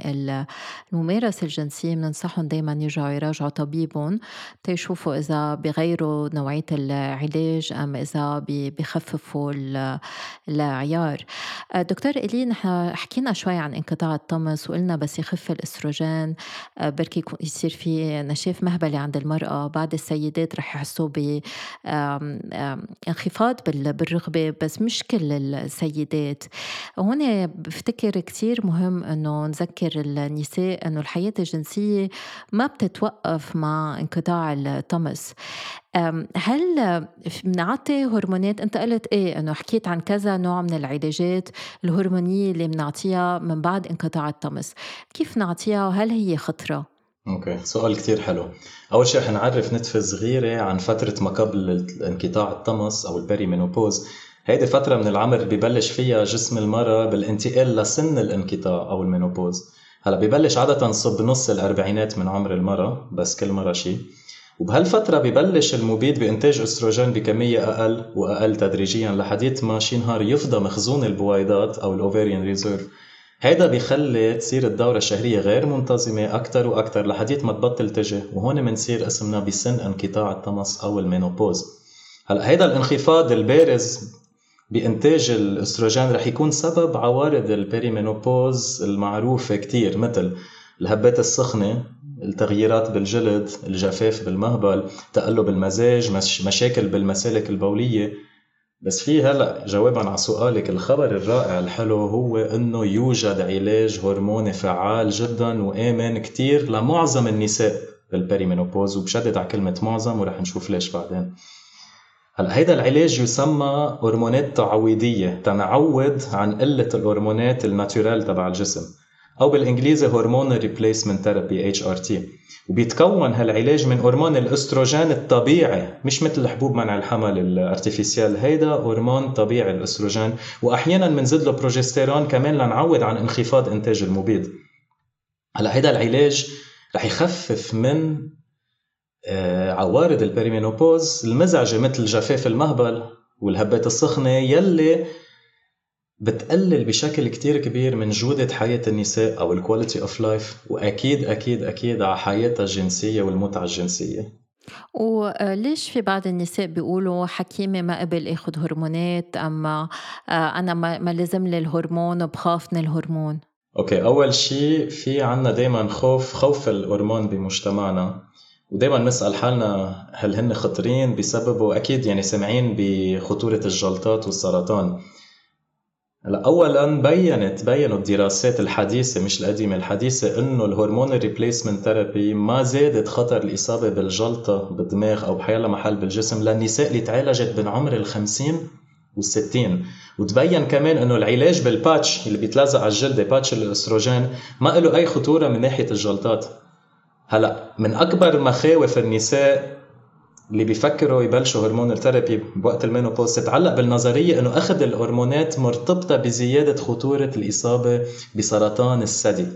الممارسة الجنسية بننصحهم دايما يرجعوا يراجعوا طبيبهم. تيشوفوا إذا بغيروا نوعية العلاج أم إذا بخففوا العيار دكتور إلي نحن حكينا شوي عن انقطاع الطمس وقلنا بس يخف الأستروجين. بركي يصير في نشاف مهبلة عند المرأة. بعد السيدات رح يحسوا ب انخفاض بالرغبة بس مش كل السيدات. هون بفتكر كتير مهم أنه نذكر النساء أنه الحياة الجنسية ما بتتوقف مع انقطاع الطمس. هل بنعطي هرمونات؟ أنت قلت إيه إنه حكيت عن كذا نوع من العلاجات الهرمونية اللي بنعطيها من بعد انقطاع الطمس. كيف نعطيها وهل هي خطرة؟ أوكي سؤال كتير حلو. أول شيء حنعرف نتفة صغيرة عن فترة ما قبل انقطاع الطمث أو ال perimenopause هيدي فترة من العمر ببلش فيها جسم المرأة بالانتقال لسن الانقطاع أو ال menopause. هلأ ببلش عادة صوب نص الأربعينات من عمر المرأة بس كل مرة شيء. وبهالفترة ببلش المبيض بإنتاج أستروجين بكمية أقل وأقل تدريجيا لحديت ما شي نهار يفضى مخزون البويضات أو ال ovarian reserve. هيدا بيخلي تصير الدورة الشهرية غير منتظمة أكتر وأكتر لحديت ما تبطل تجي وهون منصير اسمنا بسن انقطاع الطمث أو ال menopause. هلأ هيدا الانخفاض البارز بإنتاج الأستروجين رح يكون سبب عوارض ال perimenopause المعروفة كتير مثل الهبات السخنة التغييرات بالجلد الجفاف بالمهبل تقلب المزاج مشاكل بالمسالك البولية. بس في هلأ جوابا على سؤالك الخبر الرائع الحلو هو إنه يوجد علاج هرموني فعال جدا وآمن كتير لمعظم النساء بال perimenopause وبشدد على كلمة معظم ورح نشوف ليش بعدين. هلأ هيدا العلاج يسمى هرمونات تعويضية تنعوض عن قلة الهرمونات ال natural تبع الجسم. أو بالإنجليزي hormone replacement therapy HRT وبيتكون هالعلاج من هرمون الأستروجين الطبيعي مش مثل الحبوب منع الحمل ال artificial هيدا هرمون طبيعي الأستروجين. واحيانا بنزيد له بروجستيرون كمان لنعوض عن انخفاض إنتاج المبيض هلأ هيدا العلاج رح يخفف من آه، عوارض ال perimenopause المزعجة مثل جفاف المهبل والهبات السخنة يلي بتقلل بشكل كتير كبير من جودة حياة النساء أو ال quality of life وأكيد أكيد أكيد على حياتها الجنسية والمتعة الجنسية. وليش في بعض النساء بيقولوا حكيمة ما قبل آخذ هرمونات أما آه، أنا ما لازم لي الهرمون بخاف من الهرمون؟ Okay أول شيء في عنا دائما خوف خوف الهرمون بمجتمعنا ودائما نسال حالنا هل هن خطرين بسببه أكيد يعني سامعين بخطورة الجلطات والسرطان. اولا بينت بينوا الدراسات الحديثة مش القديمة الحديثة إنه ال hormone replacement therapy ما زادت خطر الإصابة بالجلطة بالدماغ أو بحيالله محل بالجسم للنساء اللي تعالجت بين عمر ال 50 وال 60 وتبين كمان إنه العلاج بال patch اللي بيتلزق على الجلد patch الأستروجين ما له أي خطورة من ناحية الجلطات. هلا من أكبر مخاوف النساء اللي بيفكروا يبلشوا hormone ال therapy بوقت ال menopause تتعلق بالنظرية إنه أخذ الهرمونات مرتبطة بزيادة خطورة الإصابة بسرطان الثدي.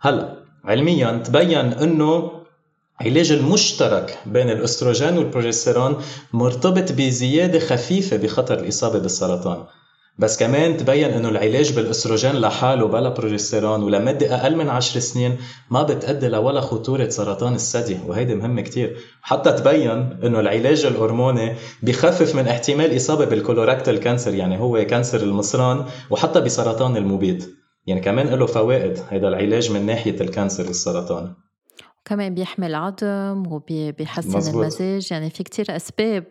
هلا علميا تبين إنه علاج المشترك بين الأستروجين والبروجستيرون مرتبط بزيادة خفيفة بخطر الإصابة بالسرطان. بس كمان تبين إنه العلاج بالأستروجين لحاله بلا بروجستيرون ولمدة أقل من 10 سنين ما بتأدي لولا خطورة سرطان الثدي وهيدي مهمة كتير. حتى تبين إنه العلاج الهرموني بخفف من احتمال إصابة بال colorectal cancer يعني هو cancer المصران وحتى بسرطان المبيض يعني كمان له فوائد هذا العلاج من ناحية ال cancer والسرطان كمان بيحمي العظم وبيحسن مزبوط. المزاج. يعني في كتير أسباب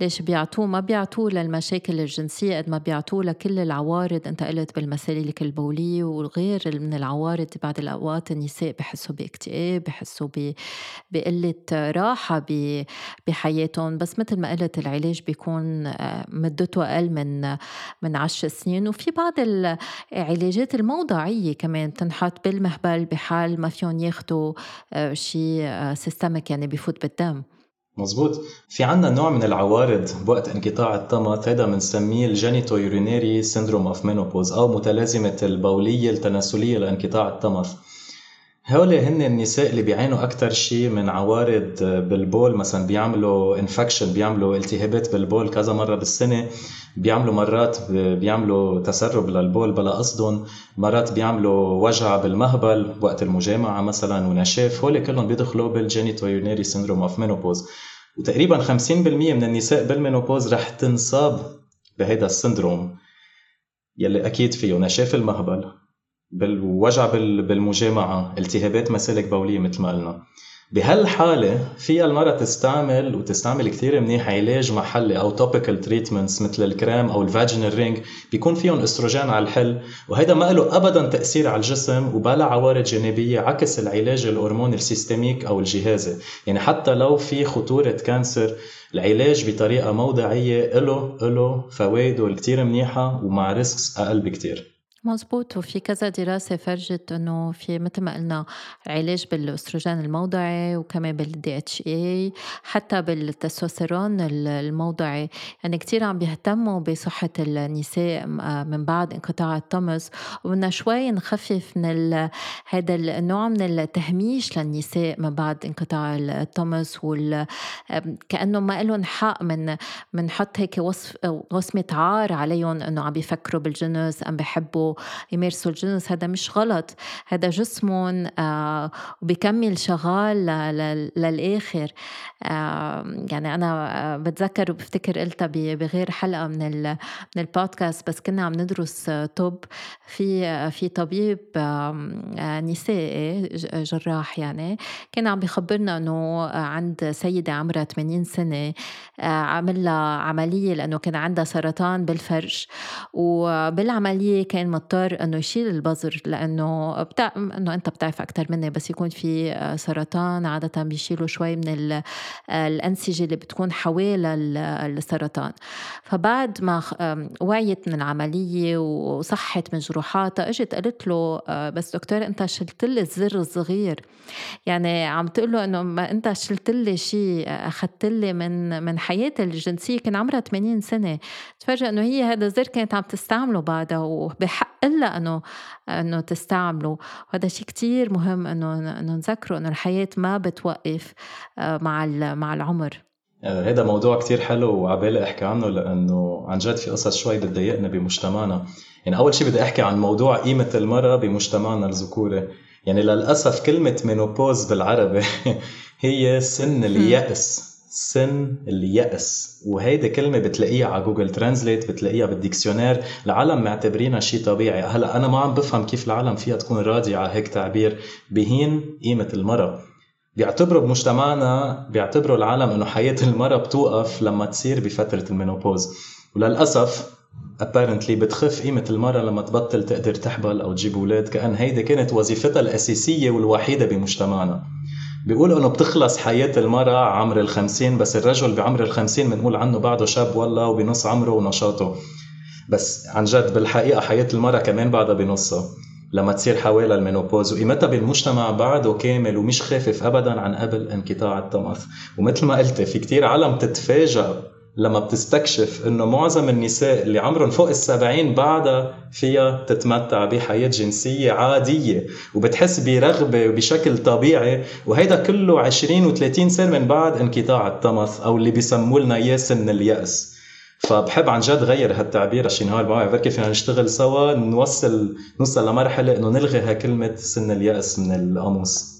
ليش بيعطوه. ما بيعطوه للمشاكل الجنسية قد ما بيعطوه لكل العوارض. أنت قلت بالمسالك البولية وغير من العوارض بعض الأوقات النساء بحسوا باكتئاب بحسوا بقلة راحة بحياتهم. بس مثل ما قلت العلاج بيكون آه، مدته أقل من من عشر سنين. وفي بعض العلاجات الموضعية كمان تنحط بالمهبل بحال ما فيهم ياخدوا آه، شيء systemic يعني بفوت بالدم. مزبوط. في عنا نوع من العوارض بوقت انقطاع الطمث هذا بنسميه ال genitourinary syndrome of menopause أو متلازمة البولية التناسلية لانقطاع الطمث هول هن النساء اللي بيعانوا أكثر شيء من عوارض بالبول. مثلا بيعملوا infection بيعملوا التهابات بالبول كذا مرة بالسنة. بيعملوا مرات بيعملوا تسرب للبول بلا قصدهم. مرات بيعملوا وجع بالمهبل وقت المجامعة مثلا ونشاف. هول كلهم بيدخلوا بال genitourinary syndrome of menopause وتقريبا 50% من النساء بال menopause رح تنصاب بهذا ال syndrome يلي أكيد فيه نشاف المهبل. بالوجع بالمجامعة التهابات مسالك بولية مثل ما قلنا. بهالحالة فيها المرأة تستعمل وتستعمل كثير منيح علاج محلي أو topical treatments مثل الكريم أو ال vaginal ring بيكون فيهم استروجين على المحل وهيدا ما له أبدا تأثير على الجسم وبلا عوارض جانبية عكس العلاج الهرموني ال systemic أو الجهازي. يعني حتى لو في خطورة cancer العلاج بطريقة موضعية له له فوائده الكثير منيحة ومع risks أقل بكثير. مزبوط وفي كذا دراسة فرجت إنه في مثل ما قلنا علاج بالأستروجين الموضعي وكمان بال DHEA حتى بالتستوستيرون الموضعي. يعني كتير عم بيهتموا بصحة النساء من بعد انقطاع الطمس. وبدنا شوي نخفف من هذا النوع من التهميش للنساء من بعد انقطاع الطمس وال كأنه ما لهم حق من بنحط هيك وصف وصمة عار عليهم إنه عم بيفكروا بالجنس ام بحبوا يمارسوا الجنس هذا مش غلط. هذا جسمهم آه وبكمل شغال للآخر. آه يعني أنا بتذكر وبفتكر قلتها بغير حلقة من من البودكاست بس كنا عم ندرس طب. في في طبيب آه، نسائي جراح يعني كان عم بيخبرنا إنه عند سيدة عمرها 80 سنة آه، عمل لها عملية لأنه كان عندها سرطان بالفرج. وبالعملية كان مضطر إنه يشيل البذر لأنه بتاع إنه أنت بتعرف أكثر مني بس يكون في آه، سرطان عادة بيشيلوا شوي من آه، الأنسجة اللي بتكون حوالي السرطان. فبعد ما وعيت من العملية وصحت من جروحاتها إجت قالت له آه، بس دكتور أنت شلت لي الزر الصغير. يعني عم تقول له إنه ما أنت شلت لي شيء أخذت لي من من حياتي الجنسية كان عمرها 80 سنة. تفرج إنه هي هذا الزر كانت عم تستعمله بعدها وبحق لها أنه أنه تستعمله. وهذا شيء كتير مهم إنه إنه نذكره إنه الحياة ما بتوقف آه، مع مع العمر. هذا موضوع كتير حلو وعبالي أحكي عنه لأنه عن جد في قصص شوي بتضايقنا بمجتمعنا. يعني أول شيء بدي أحكي عن موضوع قيمة المرأة بمجتمعنا الذكوري. يعني للأسف كلمة menopause بالعربي هي سن اليأس. سن اليأس. وهيدي كلمة بتلاقيها على Google Translate بتلاقيها بال dictionnaire. العالم معتبرينها شيء طبيعي. هلا أنا ما عم بفهم كيف العالم فيها تكون راضية على هيك تعبير. بهين قيمة المرأة بيعتبروا بمجتمعنا بيعتبروا العالم إنه حياة المرأة بتوقف لما تصير بفترة المينوبوز وللأسف apparently بتخف قيمة المرأة لما تبطل تقدر تحبل أو تجيب أولاد. كأن هيدي كانت وظيفتها الأساسية والوحيدة بمجتمعنا. بيقولوا انه بتخلص حياة المرأة عمر الخمسين بس الرجل بعمر الخمسين بنقول عنه بعده شاب والله وبنص عمره ونشاطه. بس عن جد بالحقيقة حياة المرأة كمان بعدها بنصها لما تصير حوالي المينوبوز وقيمتها بالمجتمع بعده كامل ومش خافف ابدا عن قبل انقطاع الطمث ومثل ما قلت في كتير عالم تتفاجأ لما بتستكشف إنه معظم النساء اللي عمرهم فوق السبعين بعدها فيها تتمتع بحياة جنسية عادية وبتحس برغبة بشكل طبيعي وهيدا كله 20 و30 سنة من بعد انقطاع الطمث أو اللي بيسموا لنا اياه سن اليأس. فبحب عن جد غير هالتعبير شي نهار بعرف بركي فينا نشتغل سوا نوصل نوصل لمرحلة إنه نلغي هالكلمة سن اليأس من القاموس.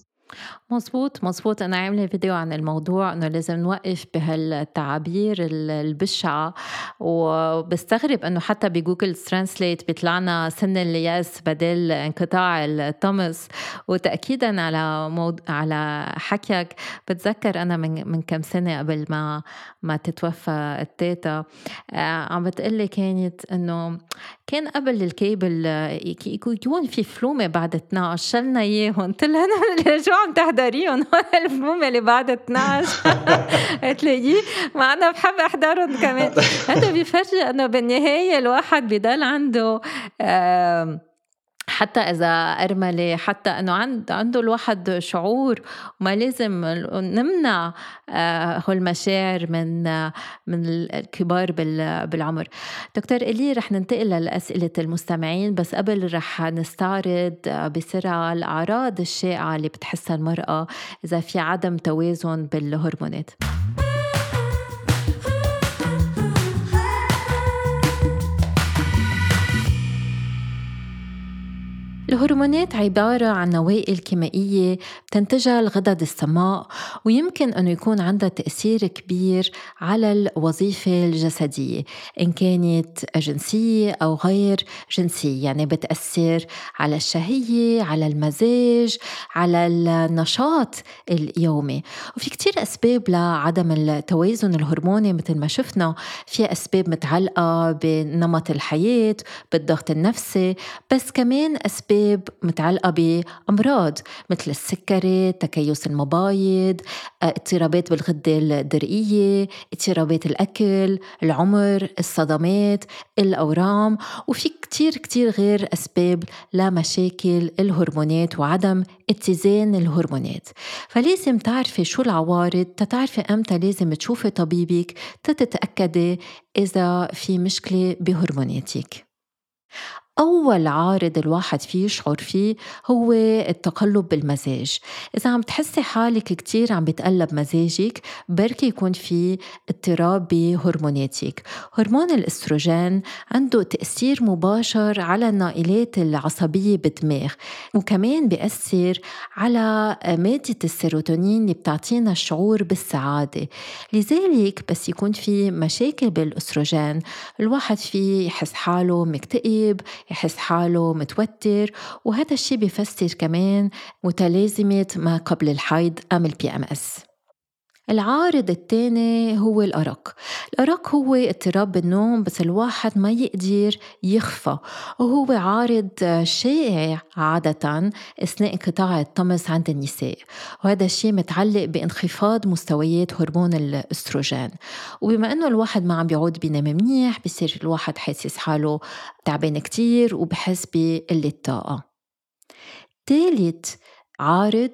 مزبوط مزبوط أنا عاملة فيديو عن الموضوع إنه لازم نوقف بهالتعابير البشعة. وبستغرب إنه حتى ب Google Translate بيطلعنا سن اليأس بدل انقطاع الطمث وتأكيدا على مود... على حكيك بتذكر أنا من من كم سنة قبل ما ما تتوفى التيتا. آه، عم بتقلي كانت إنه كان قبل الكيبل يكون في فلومة بعد 12 شلنا إياهم. قلت لها شو عم تحضر احضريهم الفيلم اللي بعد 12 تلاقيه ما أنا بحب أحضرهم كمان. هذا بيفرجي إنه بالنهاية الواحد بضل عنده آه حتى إذا أرملة حتى إنه عند عنده الواحد شعور وما لازم نمنع آه، هالمشاعر من من الكبار بالعمر. دكتور إلي رح ننتقل لأسئلة المستمعين بس قبل رح نستعرض بسرعة الأعراض الشائعة اللي بتحسها المرأة إذا في عدم توازن بالهرمونات. الهرمونات عبارة عن نوائل كيميائية بتنتجها الغدد السماء ويمكن أنه يكون عندها تأثير كبير على الوظيفة الجسدية إن كانت جنسية أو غير جنسية. يعني بتأثر على الشهية على المزاج على النشاط اليومي. وفي كتير أسباب لعدم التوازن الهرموني مثل ما شفنا. في أسباب متعلقة بنمط الحياة بالضغط النفسي بس كمان أسباب أسباب متعلقة بأمراض مثل السكري، تكيس المبايض، اضطرابات بالغدة الدرقية، اضطرابات الأكل، العمر، الصدمات، الأورام وفي كتير كتير غير أسباب لمشاكل الهرمونات وعدم اتزان الهرمونات. فلازم تعرفي شو العوارض تتعرفي أمتى لازم تشوفي طبيبك تتأكدي إذا في مشكلة بهرموناتك. أول عارض الواحد فيه يشعر فيه هو التقلب بالمزاج. إذا عم تحسي حالك كتير عم بتقلب مزاجك بركي يكون في اضطراب بهرموناتك. هرمون الإستروجين عنده تأثير مباشر على النائلات العصبية بالدماغ وكمان بيأثر على مادة السيروتونين اللي بتعطينا الشعور بالسعادة. لذلك بس يكون في مشاكل بالإستروجين الواحد فيه يحس حاله مكتئب يحس حاله متوتر وهذا الشيء بيفسر كمان متلازمة ما قبل الحيض أم ال PMS العارض الثاني هو الأرق. الأرق هو اضطراب بالنوم بس الواحد ما يقدر يغفى. وهو عارض شائع عادة أثناء انقطاع الطمث عند النساء. وهذا الشيء متعلق بانخفاض مستويات هرمون الأستروجين. وبما أنه الواحد ما عم بيعود بينام منيح بصير الواحد حاسس حاله تعبان كتير وبحس بقلة طاقة ثالث عارض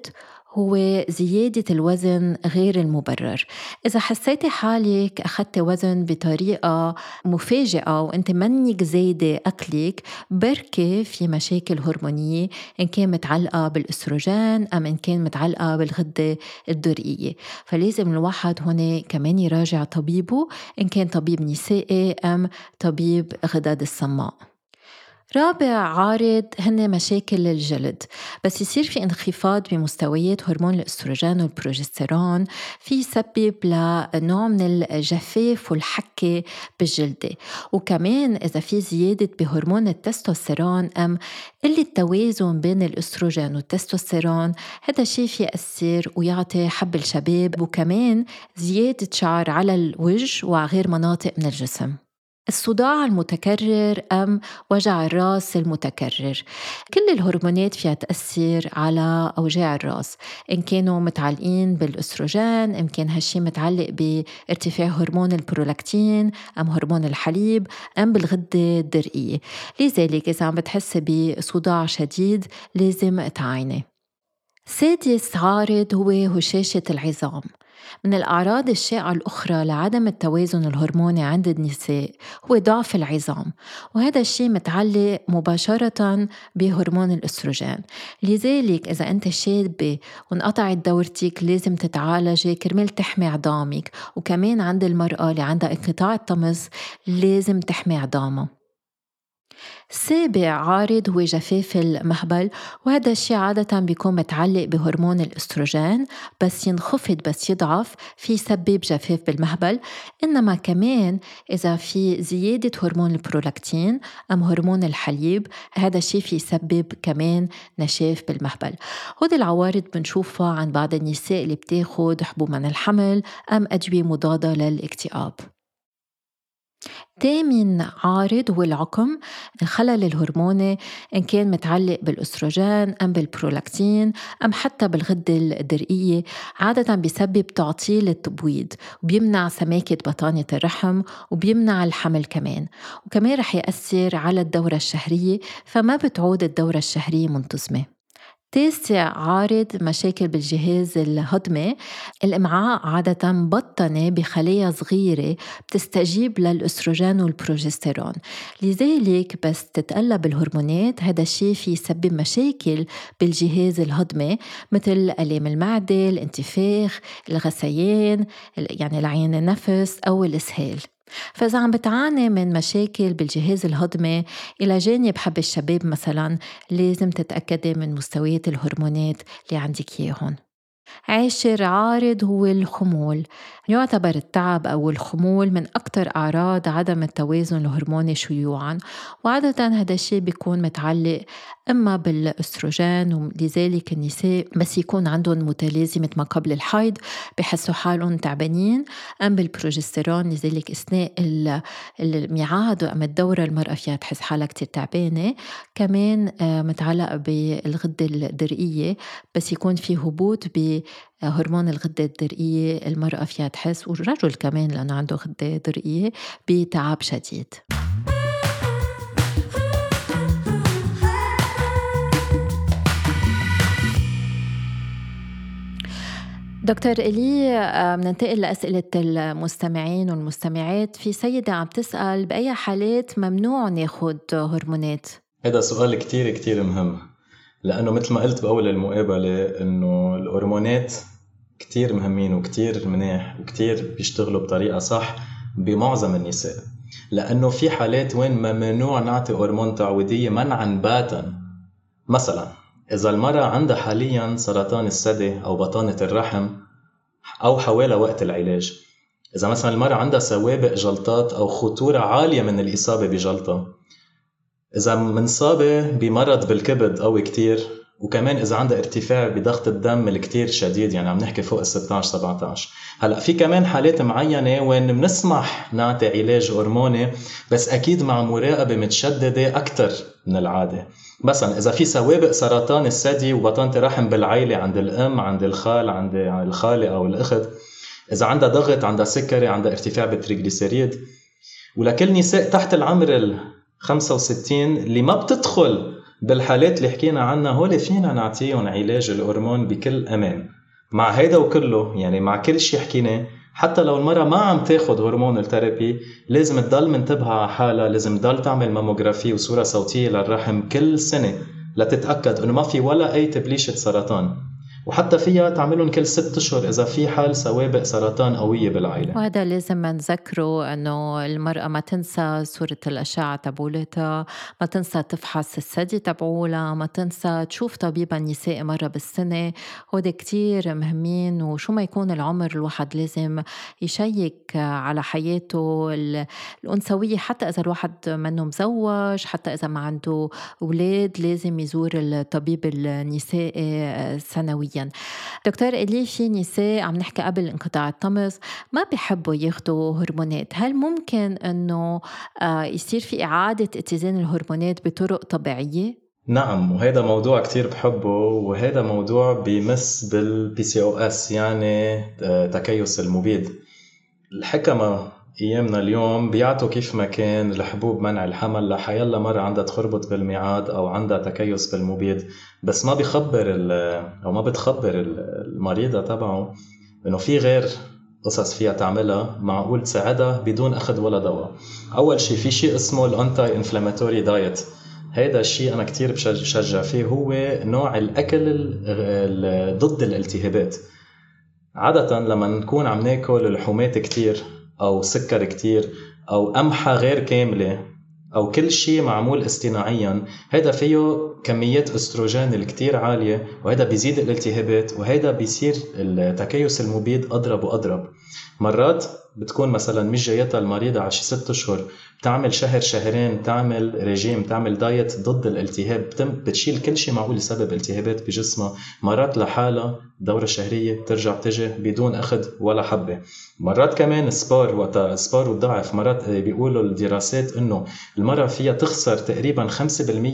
هو زيادة الوزن غير المبرر. إذا حسيتي حالك أخذتي وزن بطريقة مفاجئة وأنت منك زايدة أكلك بركي في مشاكل هرمونية إن كان متعلقة بالأستروجين أم إن كان متعلقة بالغدة الدرقية. فلازم الواحد هون كمان يراجع طبيبه إن كان طبيب نسائي أم طبيب غدد الصماء. رابع عارض هن مشاكل الجلد بس يصير في انخفاض بمستويات هرمون الأستروجين والبروجستيرون في يسبب لنوع من الجفاف والحكة بالجلدة. وكمان إذا في زيادة بهرمون التستوستيرون أم قلة توازن بين الأستروجين والتستوستيرون هذا الشيء في يأثر ويعطي حب الشباب وكمان زيادة شعر على الوجه وغير مناطق من الجسم. الصداع المتكرر أم وجع الراس المتكرر. كل الهرمونات فيها تأثر على أوجاع الراس إن كانوا متعلقين بالأستروجين إن كان هالشي متعلق بارتفاع هرمون البرولاكتين أم هرمون الحليب أم بالغدة الدرقية. لذلك إذا عم بتحسي بصداع شديد لازم تعايني. سادس عارض هو هشاشة العظام. من الأعراض الشائعة الأخرى لعدم التوازن الهرموني عند النساء هو ضعف العظام وهذا الشيء متعلق مباشرة بهرمون الأستروجين. لذلك إذا أنت شابة وانقطعت دورتك لازم تتعالجي كرمال تحمي عظامك وكمان عند المرأة اللي عندها انقطاع الطمس لازم تحمي عظامها. سابع عارض هو جفاف المهبل وهذا الشيء عادة بيكون متعلق بهرمون الأستروجين بس ينخفض بس يضعف في يسبب جفاف بالمهبل. إنما كمان إذا في زيادة هرمون البرولاكتين أم هرمون الحليب هذا الشيء في يسبب كمان نشاف بالمهبل. هودي العوارض بنشوفها عند بعض النساء اللي بتاخد حبوب من الحمل أم أدوية مضادة للاكتئاب. تامن عارض هو العقم الخلل الهرموني إن كان متعلق بالأستروجين أم بالبرولاكتين أم حتى بالغدة الدرقية عادة بيسبب تعطيل التبويض وبيمنع سماكة بطانة الرحم وبيمنع الحمل كمان. وكمان رح يأثر على الدورة الشهرية فما بتعود الدورة الشهرية منتظمة. تاسع عارض مشاكل بالجهاز الهضمي. الإمعاء عادة مبطنة بخلايا صغيرة بتستجيب للأستروجين والبروجستيرون. لذلك بس تتقلب الهرمونات هذا الشيء في يسبب مشاكل بالجهاز الهضمي مثل ألام المعدة الانتفاخ الغثيان يعني العين النفس أو الإسهال. فإذا عم بتعاني من مشاكل بالجهاز الهضمي إلى جانب حب الشباب مثلا لازم تتأكدي من مستويات الهرمونات اللي عندك إياهم. عاشر عارض هو الخمول. يعتبر التعب أو الخمول من أكثر أعراض عدم التوازن الهرموني شيوعا وعادة هذا الشيء بيكون متعلق إما بالأستروجين ولذلك النساء بس يكون عندهم متلازمة ما قبل الحيض بحسوا حالهم تعبانين. أم بالبروجسترون لذلك أثناء الميعاد وأم الدورة المرأة فيها تحس حالها كتير تعبانة. كمان آه، متعلق بالغدة الدرقية بس يكون في هبوط بهرمون الغدة الدرقية المرأة فيها تحس والرجل كمان لأنه عنده غدة درقية بتعب شديد. دكتور إلي آه، بننتقل لأسئلة المستمعين والمستمعات. في سيدة عم تسأل بأي حالات ممنوع ناخد هرمونات؟ هذا سؤال كتير كتير مهم لأنه مثل ما قلت بأول المقابلة إنه الهرمونات كتير مهمين وكتير مناح وكتير بيشتغلوا بطريقة صح بمعظم النساء. لأنه في حالات وين ممنوع نعطي هرمون تعويضية منعا باتا مثلا. إذا المرأة عندها حاليا سرطان الثدي أو بطانة الرحم أو حوالي وقت العلاج. إذا مثلا المرأة عندها سوابق جلطات أو خطورة عالية من الإصابة بجلطة. إذا منصابة بمرض بالكبد قوي كتير وكمان إذا عندها ارتفاع بضغط الدم الكتير شديد يعني عم نحكي فوق ال 16 17 هلأ في كمان حالات معينة وين بنسمح نعطي علاج هرموني بس أكيد مع مراقبة متشددة أكثر من العادة. مثلا إذا في سوابق سرطان الثدي وبطانه الرحم بالعائله عند الأم عند الخال عند الخالة أو الأخت إذا عندها ضغط عندها سكري عندها ارتفاع بال triglyceride ولكل نساء تحت العمر ال 65 اللي ما بتدخل بالحالات اللي حكينا عنها هول فينا نعطيهم علاج الهرمون بكل أمان. مع هيدا وكله يعني مع كل شيء حكيناه حتى لو المرأة ما عم تاخد هرمون الثيرابي لازم تضل منتبهة على حالها لازم تضل تعمل ماموغرافي وصورة صوتية للرحم كل سنة لتتأكد إنه ما في ولا أي تبليشة سرطان. وحتى فيها تعملهم كل ست أشهر إذا في حال سوابق سرطان قوية بالعائلة. وهذا لازم نذكره إنه المرأة ما تنسى صورة الأشعة تبعولتها ما تنسى تفحص الثدي تبعولها ما تنسى تشوف طبيبة نسائي مرة بالسنة. هودي كتير مهمين وشو ما يكون العمر الواحد لازم يشيك على حياته. الأنثوية حتى إذا الواحد منه مزوج حتى إذا ما عنده أولاد لازم يزور الطبيب النسائي سنويا. نفسيا دكتور إلي في نساء عم نحكي قبل انقطاع الطمث ما بيحبوا ياخذوا هرمونات. هل ممكن أنه آه، يصير في إعادة اتزان الهرمونات بطرق طبيعية؟ نعم وهذا موضوع كتير بحبه وهذا موضوع بيمس بال PCOS يعني آه، تكيس المبيض. الحكما أيامنا اليوم بيعطوا كيف ما كان الحبوب منع الحمل. لحيلا مرة عندها تخربط بالميعاد أو عندها تكيس بالمبيض بس ما بيخبر أو ما بتخبر المريضة تبعه إنه في غير قصص فيها تعملها. معقول تساعدها بدون أخذ ولا دواء. أول شيء في شيء اسمه الانتي انفلاماتوري دايت هيدا الشيء أنا كتير بشجع فيه. هو نوع الأكل ضد الالتهابات. عادة لما نكون عم ناكل لحومات كتير أو سكر كتير أو قمحة غير كاملة أو كل شيء معمول اصطناعيا هذا فيه كميات استروجين الكتير عالية وهذا بيزيد الالتهابات وهذا بيصير التكيس المبيض أضرب وأضرب. مرات بتكون مثلا مش جايتها المريضة على شي ست أشهر بتعمل شهر شهرين تعمل ريجيم تعمل diet ضد الالتهاب بتشيل كل شيء معقول يسبب التهابات بجسمها. مرات لحالها دورة شهرية بترجع بتجي بدون أخذ ولا حبة. مرات كمان sport وقت sport والضعف مرات بيقولوا الدراسات إنه المرأة فيها تخسر تقريبا 5%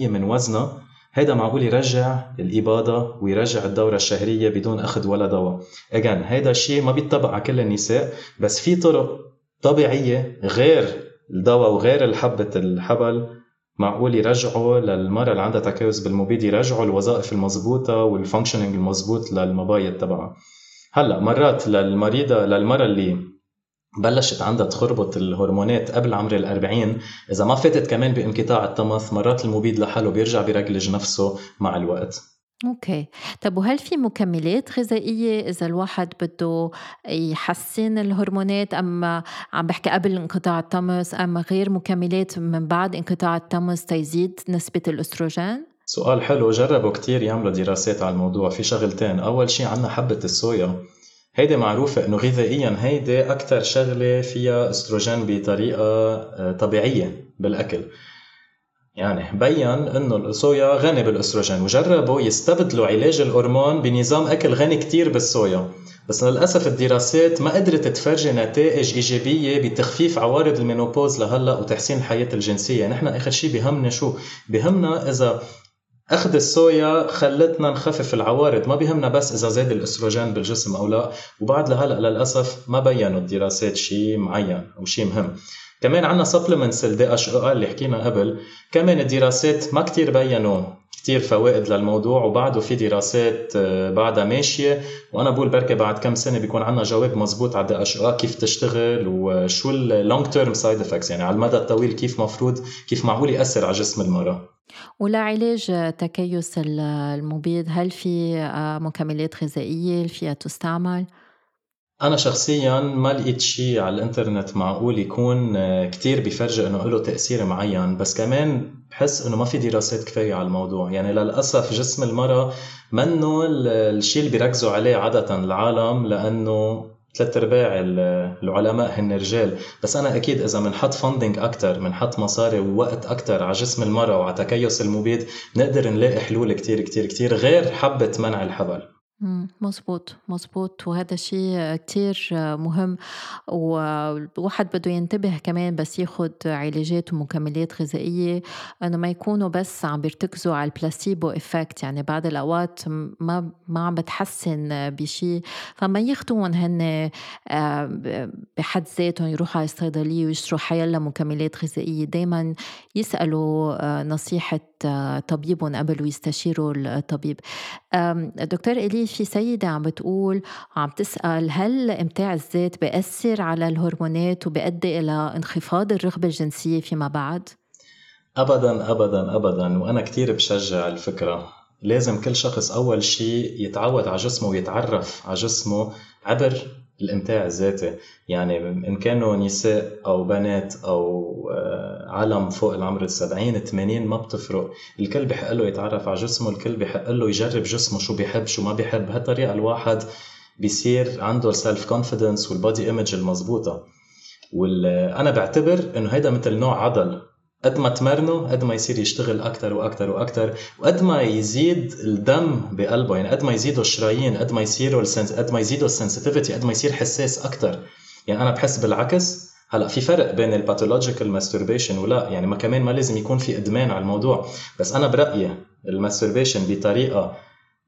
من وزنها هيدا معقول يرجع الإباضة ويرجع الدورة الشهرية بدون أخذ ولا دواء. again هيدا الشيء ما بيطبق على كل النساء بس في طرق طبيعية غير الدواء وغير الحبة الحبل معقول يرجعوا للمرأة اللي عندها تكيس بالمبيض يرجعوا الوظائف المضبوطة وال functioning المضبوط للمبايض تبعها. هلأ مرات للمريضة للمرأة اللي بلشت عندها تخربط الهرمونات قبل عمر الأربعين. إذا ما فاتت كمان بانقطاع الطمث مرات المبيد لحاله بيرجع بيرجلج نفسه مع الوقت. أوكي. طب وهل في مكملات غذائية إذا الواحد بده يحسن الهرمونات أما عم بحكي قبل انقطاع الطمس أما غير مكملات من بعد انقطاع الطمس تيزيد نسبة الأستروجين؟ سؤال حلو جربوا كتير يعملوا دراسات على الموضوع في شغلتين. أول شيء عنا حبة الصويا. هيدي معروفة إنه غذائيا هيدي أكثر شغلة فيها استروجين بطريقة آه، طبيعية بالأكل. يعني بين إنه الصويا غني بالأستروجين وجربوا يستبدلوا علاج الهرمون بنظام أكل غني كتير بالصويا. بس للأسف الدراسات ما قدرت تفرجي نتائج إيجابية بتخفيف عوارض ال menopause لهلأ وتحسين الحياة الجنسية. نحن آخر شيء بهمنا شو؟ بهمنا إذا أخذ الصويا خلتنا نخفف العوارض ما بيهمنا بس إذا زاد الأستروجين بالجسم أو لا. وبعد لهلأ للأسف ما بينوا الدراسات شيء معين أو شيء مهم. كمان عندنا supplements ال DHEA اللي حكينا قبل. كمان الدراسات ما كتير بينوا كتير فوائد للموضوع. وبعده في دراسات آه، بعدها ماشية. وأنا بقول بركي بعد كم سنة بيكون عندنا جواب مزبوط على ال D كيف تشتغل وشو ال long term side effects يعني على المدى الطويل كيف مفروض كيف معقول يأثر على جسم المرأة. ولعلاج تكيس المبيض؟ هل في آه، مكملات غذائية؟ فيها تستعمل؟ أنا شخصيا ما لقيت شيء على الإنترنت معقول يكون آه، كتير بيفرجي إنه له تأثير معين. بس كمان بحس إنه ما في دراسات كفاية على الموضوع. يعني للأسف جسم المرأة منه الشيء اللي بيركزوا عليه عادة العالم لأنه ثلاث ارباع العلماء هن رجال. بس أنا أكيد إذا بنحط فندنج أكثر بنحط مصاري ووقت أكثر على جسم المرأة وعلى تكيس المبيد نقدر نلاقي حلول كتير كتير كتير غير حبة منع الحبل مزبوط مزبوط وهذا شيء كتير مهم. والواحد بده ينتبه كمان بس ياخد علاجات ومكملات غذائية إنه ما يكونوا بس عم بيرتكزوا على البلاسيبو افكت يعني بعض الأوقات ما ما عم بتحسن بشيء فما ياخدوهم هن آه، بحد ذاتهم يروحوا على الصيدلية ويشتروا حيلا مكملات غذائية. دايما يسألوا آه، نصيحة آه، طبيبهم قبل ويستشيروا الطبيب. دكتور إلي في سيدة عم بتقول عم تسأل هل إمتاع الذات بيأثر على الهرمونات وبيؤدي إلى انخفاض الرغبة الجنسية فيما بعد؟ أبدا أبدا أبدا وأنا كتير بشجع الفكرة لازم كل شخص أول شيء يتعود على جسمه ويتعرف على جسمه عبر الإمتاع الذاتي. يعني إن كانوا نساء أو بنات أو آه، عالم فوق العمر السبعين 80 ما بتفرق. الكل بحق له يتعرف على جسمه الكل بحق له يجرب جسمه شو بيحب شو ما بيحب. بهالطريقه الواحد بيصير عنده ال self confidence وال body image المضبوطة. وأنا بعتبر إنه هيدا مثل نوع عضل. قد ما تمرنه قد ما يصير يشتغل أكثر وأكثر وأكثر وقد ما يزيد الدم بقلبه. يعني قد ما يزيدوا الشرايين قد ما يصيروا قد ما يزيدوا ال sensitivity قد ما يصير حساس أكثر يعني أنا بحس بالعكس. هلأ في فرق بين ال pathological masturbation ولا يعني ما كمان ما لازم يكون في إدمان على الموضوع. بس أنا برأيي الماستربيشن بطريقة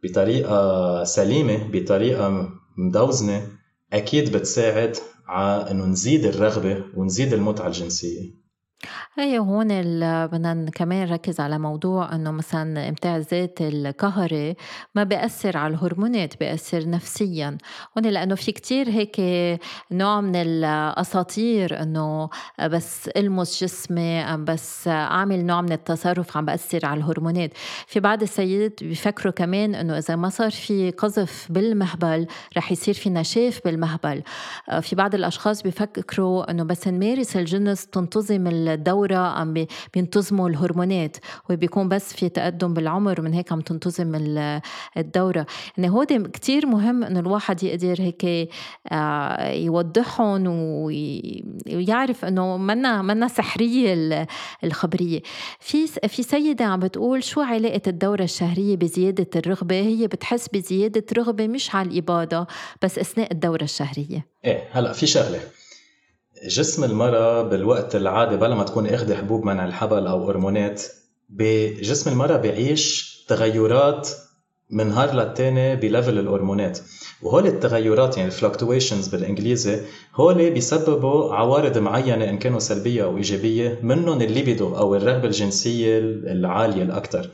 بطريقة سليمة بطريقة مدوزنة أكيد بتساعد على إنه نزيد الرغبة ونزيد المتعة الجنسية. هي هون بدنا كمان نركز على موضوع إنه مثلا إمتاع الذات القهري ما بيأثر على الهرمونات بيأثر نفسيا. هون لأنه في كتير هيك نوع من الأساطير إنه بس ألمس جسمي ام بس أعمل نوع من التصرف عم بأثر على الهرمونات. في بعض السيدات بيفكروا كمان إنه إذا ما صار في قذف بالمهبل رح يصير في نشاف بالمهبل. في بعض الأشخاص بيفكروا إنه بس نمارس الجنس تنتظم الدورة عم بينتظموا الهرمونات وبيكون بس في تقدم بالعمر ومن هيك عم تنتظم الدورة. يعني هو كتير مهم إنه الواحد يقدر هيك آه، يوضحهم ويعرف إنه منا منا سحرية الخبرية. في في سيدة عم بتقول شو علاقة الدورة الشهرية بزيادة الرغبة؟ هي بتحس بزيادة رغبة مش على الإباضة بس أثناء الدورة الشهرية. إيه هلأ في شغلة. جسم المرأة بالوقت العادي بلا ما تكون اخذ حبوب منع الحبل أو هرمونات بجسم المرأة بيعيش تغيرات من نهار للتاني ب level الهرمونات. وهول التغيرات يعني ال fluctuations بالإنجليزي هول بيسببوا عوارض معينة إن كانوا سلبية أو إيجابية منهم الليبيدو أو الرغبه الجنسية العالية الاكثر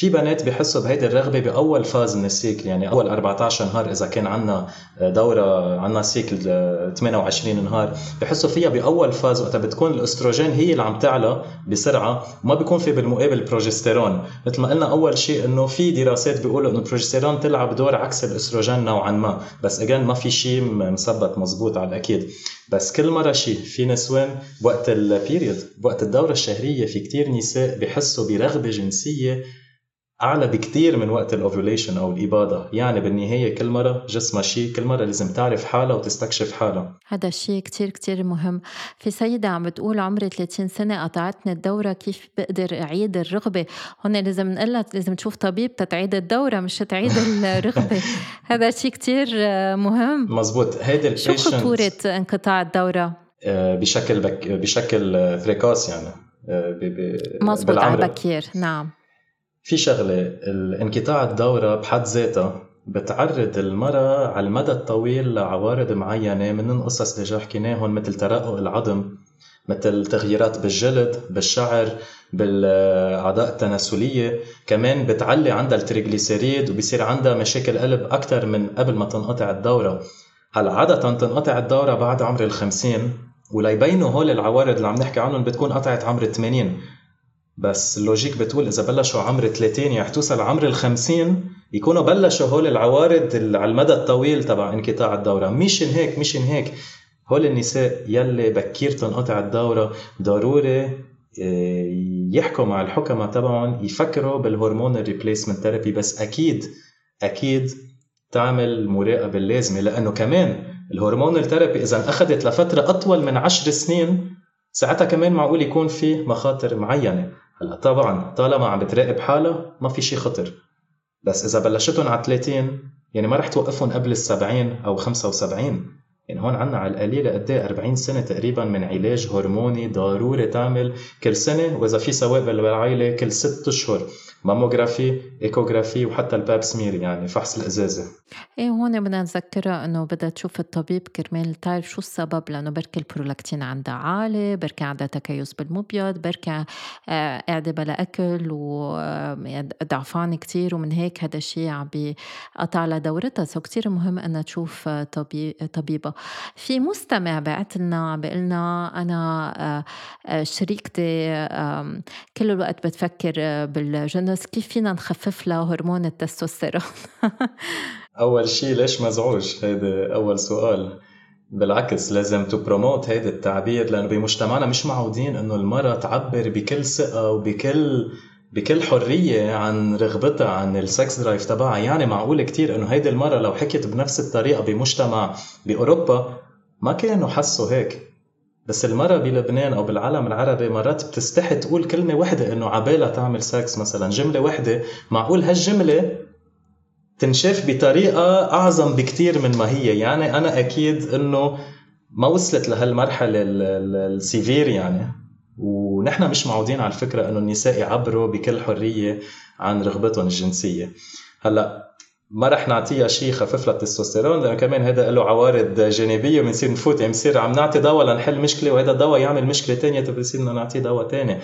في بنات بحسوا بهيدي الرغبة بأول phase من ال cycle يعني أول 14 نهار إذا كان عندنا دورة عندنا cycle 28 نهار بحسوا فيها بأول phase. وقتها بتكون الأستروجين هي اللي عم تعلى بسرعة وما بيكون في بالمقابل بروجستيرون مثل ما قلنا أول شيء إنه في دراسات بيقولوا إنه البروجستيرون تلعب دور عكس الأستروجين نوعا ما. بس again ما في شيء مثبت مزبوط على الأكيد. بس كل مرة شيء في نسوان وقت ال period وقت الدورة الشهرية في كتير نساء بحسوا برغبة جنسية أعلى بكتير من وقت ال ovulation أو الاباضه يعني بالنهاية كل مرة جسمها شيء كل مرة لازم تعرف حالها وتستكشف حالها. هذا الشيء كتير كتير مهم. في سيدة عم بتقول عمري 30 سنة قطعتني الدورة كيف بقدر أعيد الرغبة؟ هون لازم نقول لازم تشوف طبيب تتعيد الدورة مش تعيد الرغبة. هذا شيء كتير مهم. مزبوط. هيدي شو خطورة انقطاع الدورة؟ آه، بشكل بك بشكل فريكوس يعني. آه، مزبوط على بكير نعم. في شغلة انقطاع الدورة بحد ذاتها بتعرض المرأة على المدى الطويل لعوارض معينة من القصص اللي جا حكيناهم مثل ترقق العظم مثل تغييرات بالجلد بالشعر بالأعضاء التناسلية. كمان بتعلي عندها ال triglycérides وبصير عندها مشاكل قلب أكثر من قبل ما تنقطع الدورة. هلأ عادة تنقطع الدورة بعد عمر الخمسين وليبينوا هول العوارض اللي عم نحكي عنهم بتكون قطعت عمر 80 بس ال logic بتقول إذا بلشوا عمر 30 يعني توصل عمر ال 50 يكونوا بلشوا هول العوارض على المدى الطويل تبع انقطاع الدورة. مشان هيك مشان هيك. هول النساء يلي بكير تنقطع الدورة ضروري آه، يحكوا مع الحكماء تبعهم يفكروا بال hormonal replacement therapy. بس أكيد أكيد تعمل المراقبه اللازمة لأنه كمان ال hormonal therapy إذا أخذت لفترة أطول من عشر سنين ساعتها كمان معقول يكون في مخاطر معينة. هلا طبعا طالما عم بتراقب حالها ما في شيء خطر. بس إذا بلشتهم على 30 يعني ما رح توقفهم قبل ال 70 أو 75 يعني هون عنا على القليلة قد 40 سنة تقريبا من علاج هرموني ضروري تعمل كل سنة وإذا في سوابق بالعائلة كل ست أشهر. mammographie échographie وحتى ال pap smear يعني فحص القزازة. إيه هون بدنا نذكرها إنه بدها تشوف الطبيب كرمال تعرف شو السبب لأنه بركي البرولاكتين عندها عالي بركي عندها تكيس بالمبيض بركي آه، قاعدة بلا أكل وضعفانه كتير ومن هيك هذا الشيء عم بيقطع لها دورتها so كتير مهم إنها تشوف طبيبة. في مستمع بعت لنا بيقول لنا أنا آه، آه، شريكتي كل الوقت بتفكر بالجنس كيف فينا نخفف لها هرمون التستوستيرون؟ أول شيء ليش مزعوج هذا أول سؤال. بالعكس لازم ت promote هيدا التعبير لأنه بمجتمعنا مش معودين إنه المرأة تعبر بكل ثقة وبكل بكل حرية عن رغبتها عن ال sex drive تبعها. يعني معقول كتير إنه هيدي المرة لو حكيت بنفس الطريقة بمجتمع بأوروبا ما كانوا حسوا هيك. بس المرأة بلبنان أو بالعالم العربي مرات بتستحي تقول كلمة واحدة إنه عبالها تعمل سكس مثلا جملة واحدة معقول هالجملة تنشاف بطريقة أعظم بكتير من ما هي؟ يعني أنا أكيد إنه ما وصلت لهالمرحلة ال severe يعني. ونحن مش معودين على الفكرة إنه النساء يعبروا بكل حرية عن رغبتهم الجنسية. هلأ ما رح نعطيها شيء يخفف لها التستوستيرون لأنه كمان هذا له عوارض جانبية بنصير نفوت يعني بنصير عم نعطي دواء لنحل مشكلة وهذا الدواء يعمل مشكلة ثانية بصير بدنا نعطيه دواء ثاني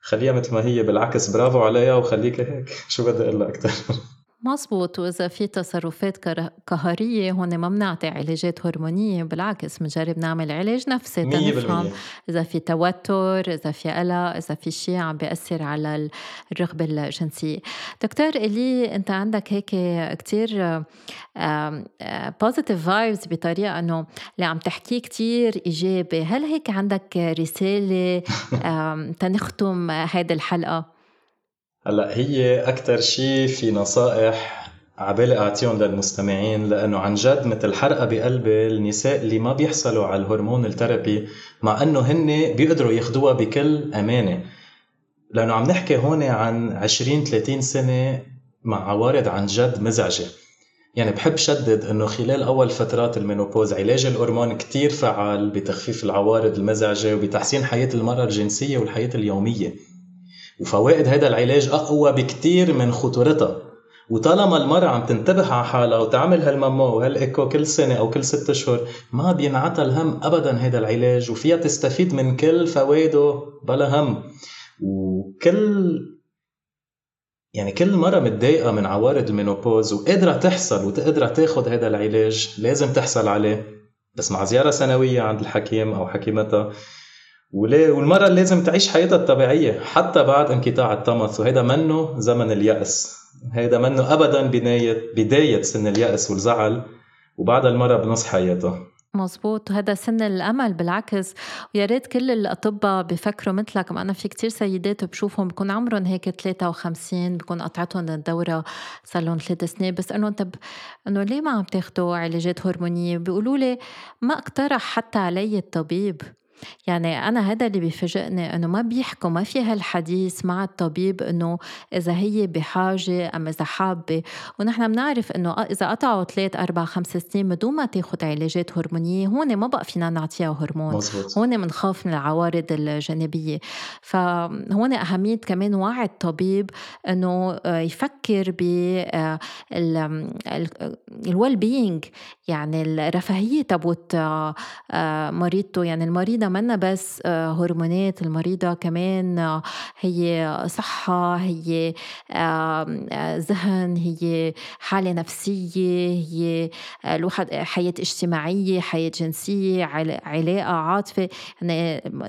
خليها مثل ما هي بالعكس برافو عليها وخليك هيك شو بدي أقول لها أكثر مزبوط وإذا في تصرفات قهرية هون ما بنعطي علاجات هرمونية بالعكس بنجرب نعمل علاج نفسي تنفهم. إذا في توتر إذا في قلق إذا في شيء عم بيأثر على الرغبة الجنسية. دكتور إلي أنت عندك هيك كتير positive vibes بطريقة أنه اللي عم تحكيه كتير إيجابي. هل هيك عندك رسالة تنختم هيدي الحلقة؟ هلا هي أكثر شيء في نصائح عبالي أعطيهم للمستمعين لأنه عن جد مثل حرقة بقلب النساء اللي ما بيحصلوا على ال hormonal therapy مع إنه هن بيقدروا ياخذوها بكل أمانة. لأنه عم نحكي هون عن 20 30 سنة مع عوارض عن جد مزعجة. يعني بحب شدد إنه خلال أول فترات المينوبوز علاج الهرمون كتير فعال بتخفيف العوارض المزعجة وبتحسين حياة المرأة الجنسية والحياة اليومية. وفوائد هذا العلاج أقوى بكتير من خطورتها. وطالما المرأة عم تنتبه على حالها وتعمل هالمامو وهالإيكو كل سنة أو كل ست أشهر ما بينعطى الهم أبدا هذا العلاج وفيها تستفيد من كل فوائده بلا هم. وكل يعني كل مرة متضايقة من عوارض المينوبوز وقادرة تحصل وتقدر تاخد هذا العلاج لازم تحصل عليه. بس مع زيارة سنوية عند الحكيم أو حكيمتها والمرأة لازم تعيش حياتها الطبيعية حتى بعد انقطاع الطمث وهذا منه زمن اليأس. هذا منه أبدا بداية بداية سن اليأس والزعل وبعد المرأة بنص حياتها. مزبوط وهذا سن الأمل بالعكس. ويا ريت كل الأطباء بفكروا مثلك أنا في كتير سيدات بشوفهم بكون عمرهم هيك 53 بكون قطعتهم الدورة صار لهم ثلاث سنين. بس إنه انت ب... إنه ليه ما عم تاخذوا علاجات هرمونية؟ بيقولوا لي ما اقترح حتى علي الطبيب. يعني أنا هذا اللي بيفاجئني إنه ما بيحكوا ما في هالحديث مع الطبيب إنه إذا هي بحاجة أم إذا حابة. ونحن بنعرف إنه إذا قطعوا ثلاث أربع خمس سنين بدون ما تاخذ علاجات هرمونية هون ما بقى فينا نعطيها هرمون. مزبوط. هون بنخاف من العوارض الجانبية. فهون أهمية كمان وعي الطبيب إنه يفكر ب الويل بينج يعني الرفاهية تبوت آه، مريضته. يعني المريضة المريضة منا بس آه، هرمونات المريضة كمان آه، هي صحة هي آه، ذهن هي حالة نفسية هي الواحد حياة اجتماعية حياة جنسية علاقة عاطفة.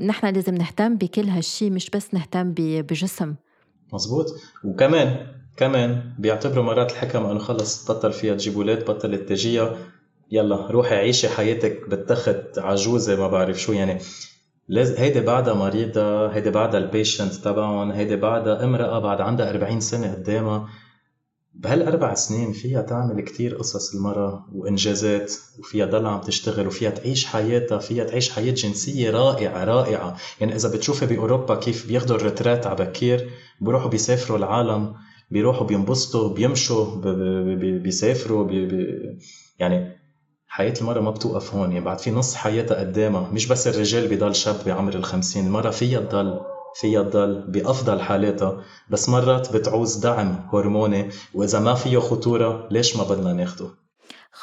نحن لازم نهتم بكل هالشي مش بس نهتم بجسم. مزبوط وكمان كمان بيعتبروا مرات الحكم إنه خلص بطل فيها تجيب أولاد بطل تجيها. يلا روحي عيشي حياتك بالتخت عجوزة ما بعرف شو يعني. هيدي بعدها مريضة هيدي بعدها ال patient تبعهم هيدي بعدها امرأة بعد عندها 40 سنة قدامها. بهالأربعين سنة فيها تعمل كتير قصص المرأة وإنجازات وفيها ضل عم تشتغل وفيها تعيش حياتها فيها تعيش حياة جنسية رائعة رائعة. يعني إذا بتشوفي بأوروبا كيف بياخدوا ال retraite على بكير بيروحوا بيسافروا العالم بيروحوا بينبسطوا بيمشوا بيسافروا بي بي يعني حياة المرأة ما بتوقف هون يعني بعد في نص حياتها قدامها. مش بس الرجال بضل شاب بعمر الخمسين المرأة فيها تضل فيها تضل بأفضل حالاتها. بس مرات بتعوز دعم هرموني وإذا ما فيه خطورة ليش ما بدنا ناخده؟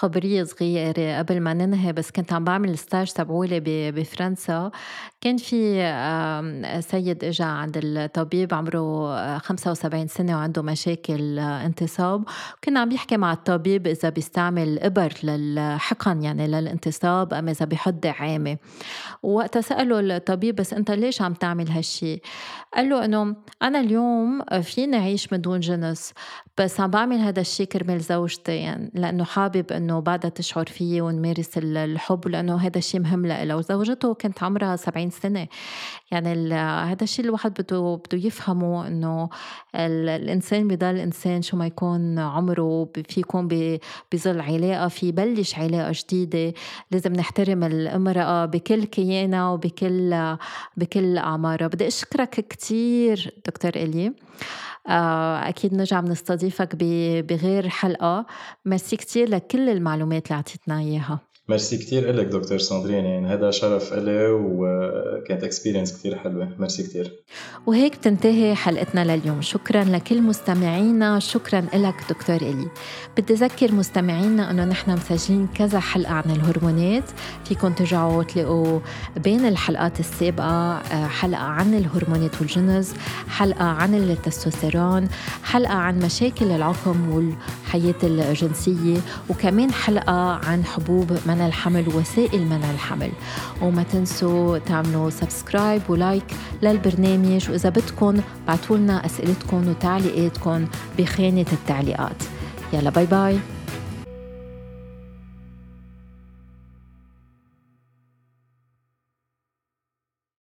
خبرية صغيرة قبل ما ننهي بس كنت عم بعمل ستاج تبعولي بفرنسا. كان في سيد اجى عند الطبيب عمره 75 سنة وعنده مشاكل انتصاب. كنا عم يحكي مع الطبيب إذا بيستعمل إبر للحقن يعني للانتصاب أم إذا بيحط دعامة. ووقتها سأله الطبيب بس أنت ليش عم تعمل هالشي؟ قال له إنه أنا اليوم فيني أعيش من دون جنس بس عم بعمل هذا الشيء كرمال زوجتي يعني لأنه حابب إنه بعدها تشعر فيي ونمارس الحب لأنه هذا الشيء مهم لها وزوجته كانت عمرها 70 سنة يعني هذا الشيء الواحد بده بده يفهمه إنه الإنسان بضل إنسان شو ما يكون عمره في يكون بظل علاقة في يبلش علاقة جديدة. لازم نحترم المرأة بكل كيانها وبكل بكل أعمارها. بدي أشكرك كتير دكتور آه، أكيد نرجع بنستضيفك بغير حلقة. ميرسي كتير لكل المعلومات اللي أعطيتنا إياها. ميرسي كثير لك دكتور ساندرين. يعني هذا شرف إلي وكانت experience كثير حلوة. ميرسي كثير وهيك بتنتهي حلقتنا لليوم. شكرا لكل مستمعينا. شكرا لك دكتور إلي. بدي أذكر مستمعينا أنه نحن مسجلين كذا حلقة عن الهرمونات. فيكم ترجعوا تلاقوا بين الحلقات السابقة آه، حلقة عن الهرمونات والجنس حلقة عن التستوستيرون حلقة عن مشاكل العقم والحياة الجنسية وكمان حلقة عن حبوب منع الحمل ووسائل منع الحمل. وما تنسوا تعملوا subscribe و like للبرنامج. وإذا بدكم بعتوا لنا أسئلتكم وتعليقاتكم بخانة التعليقات. يلا bye bye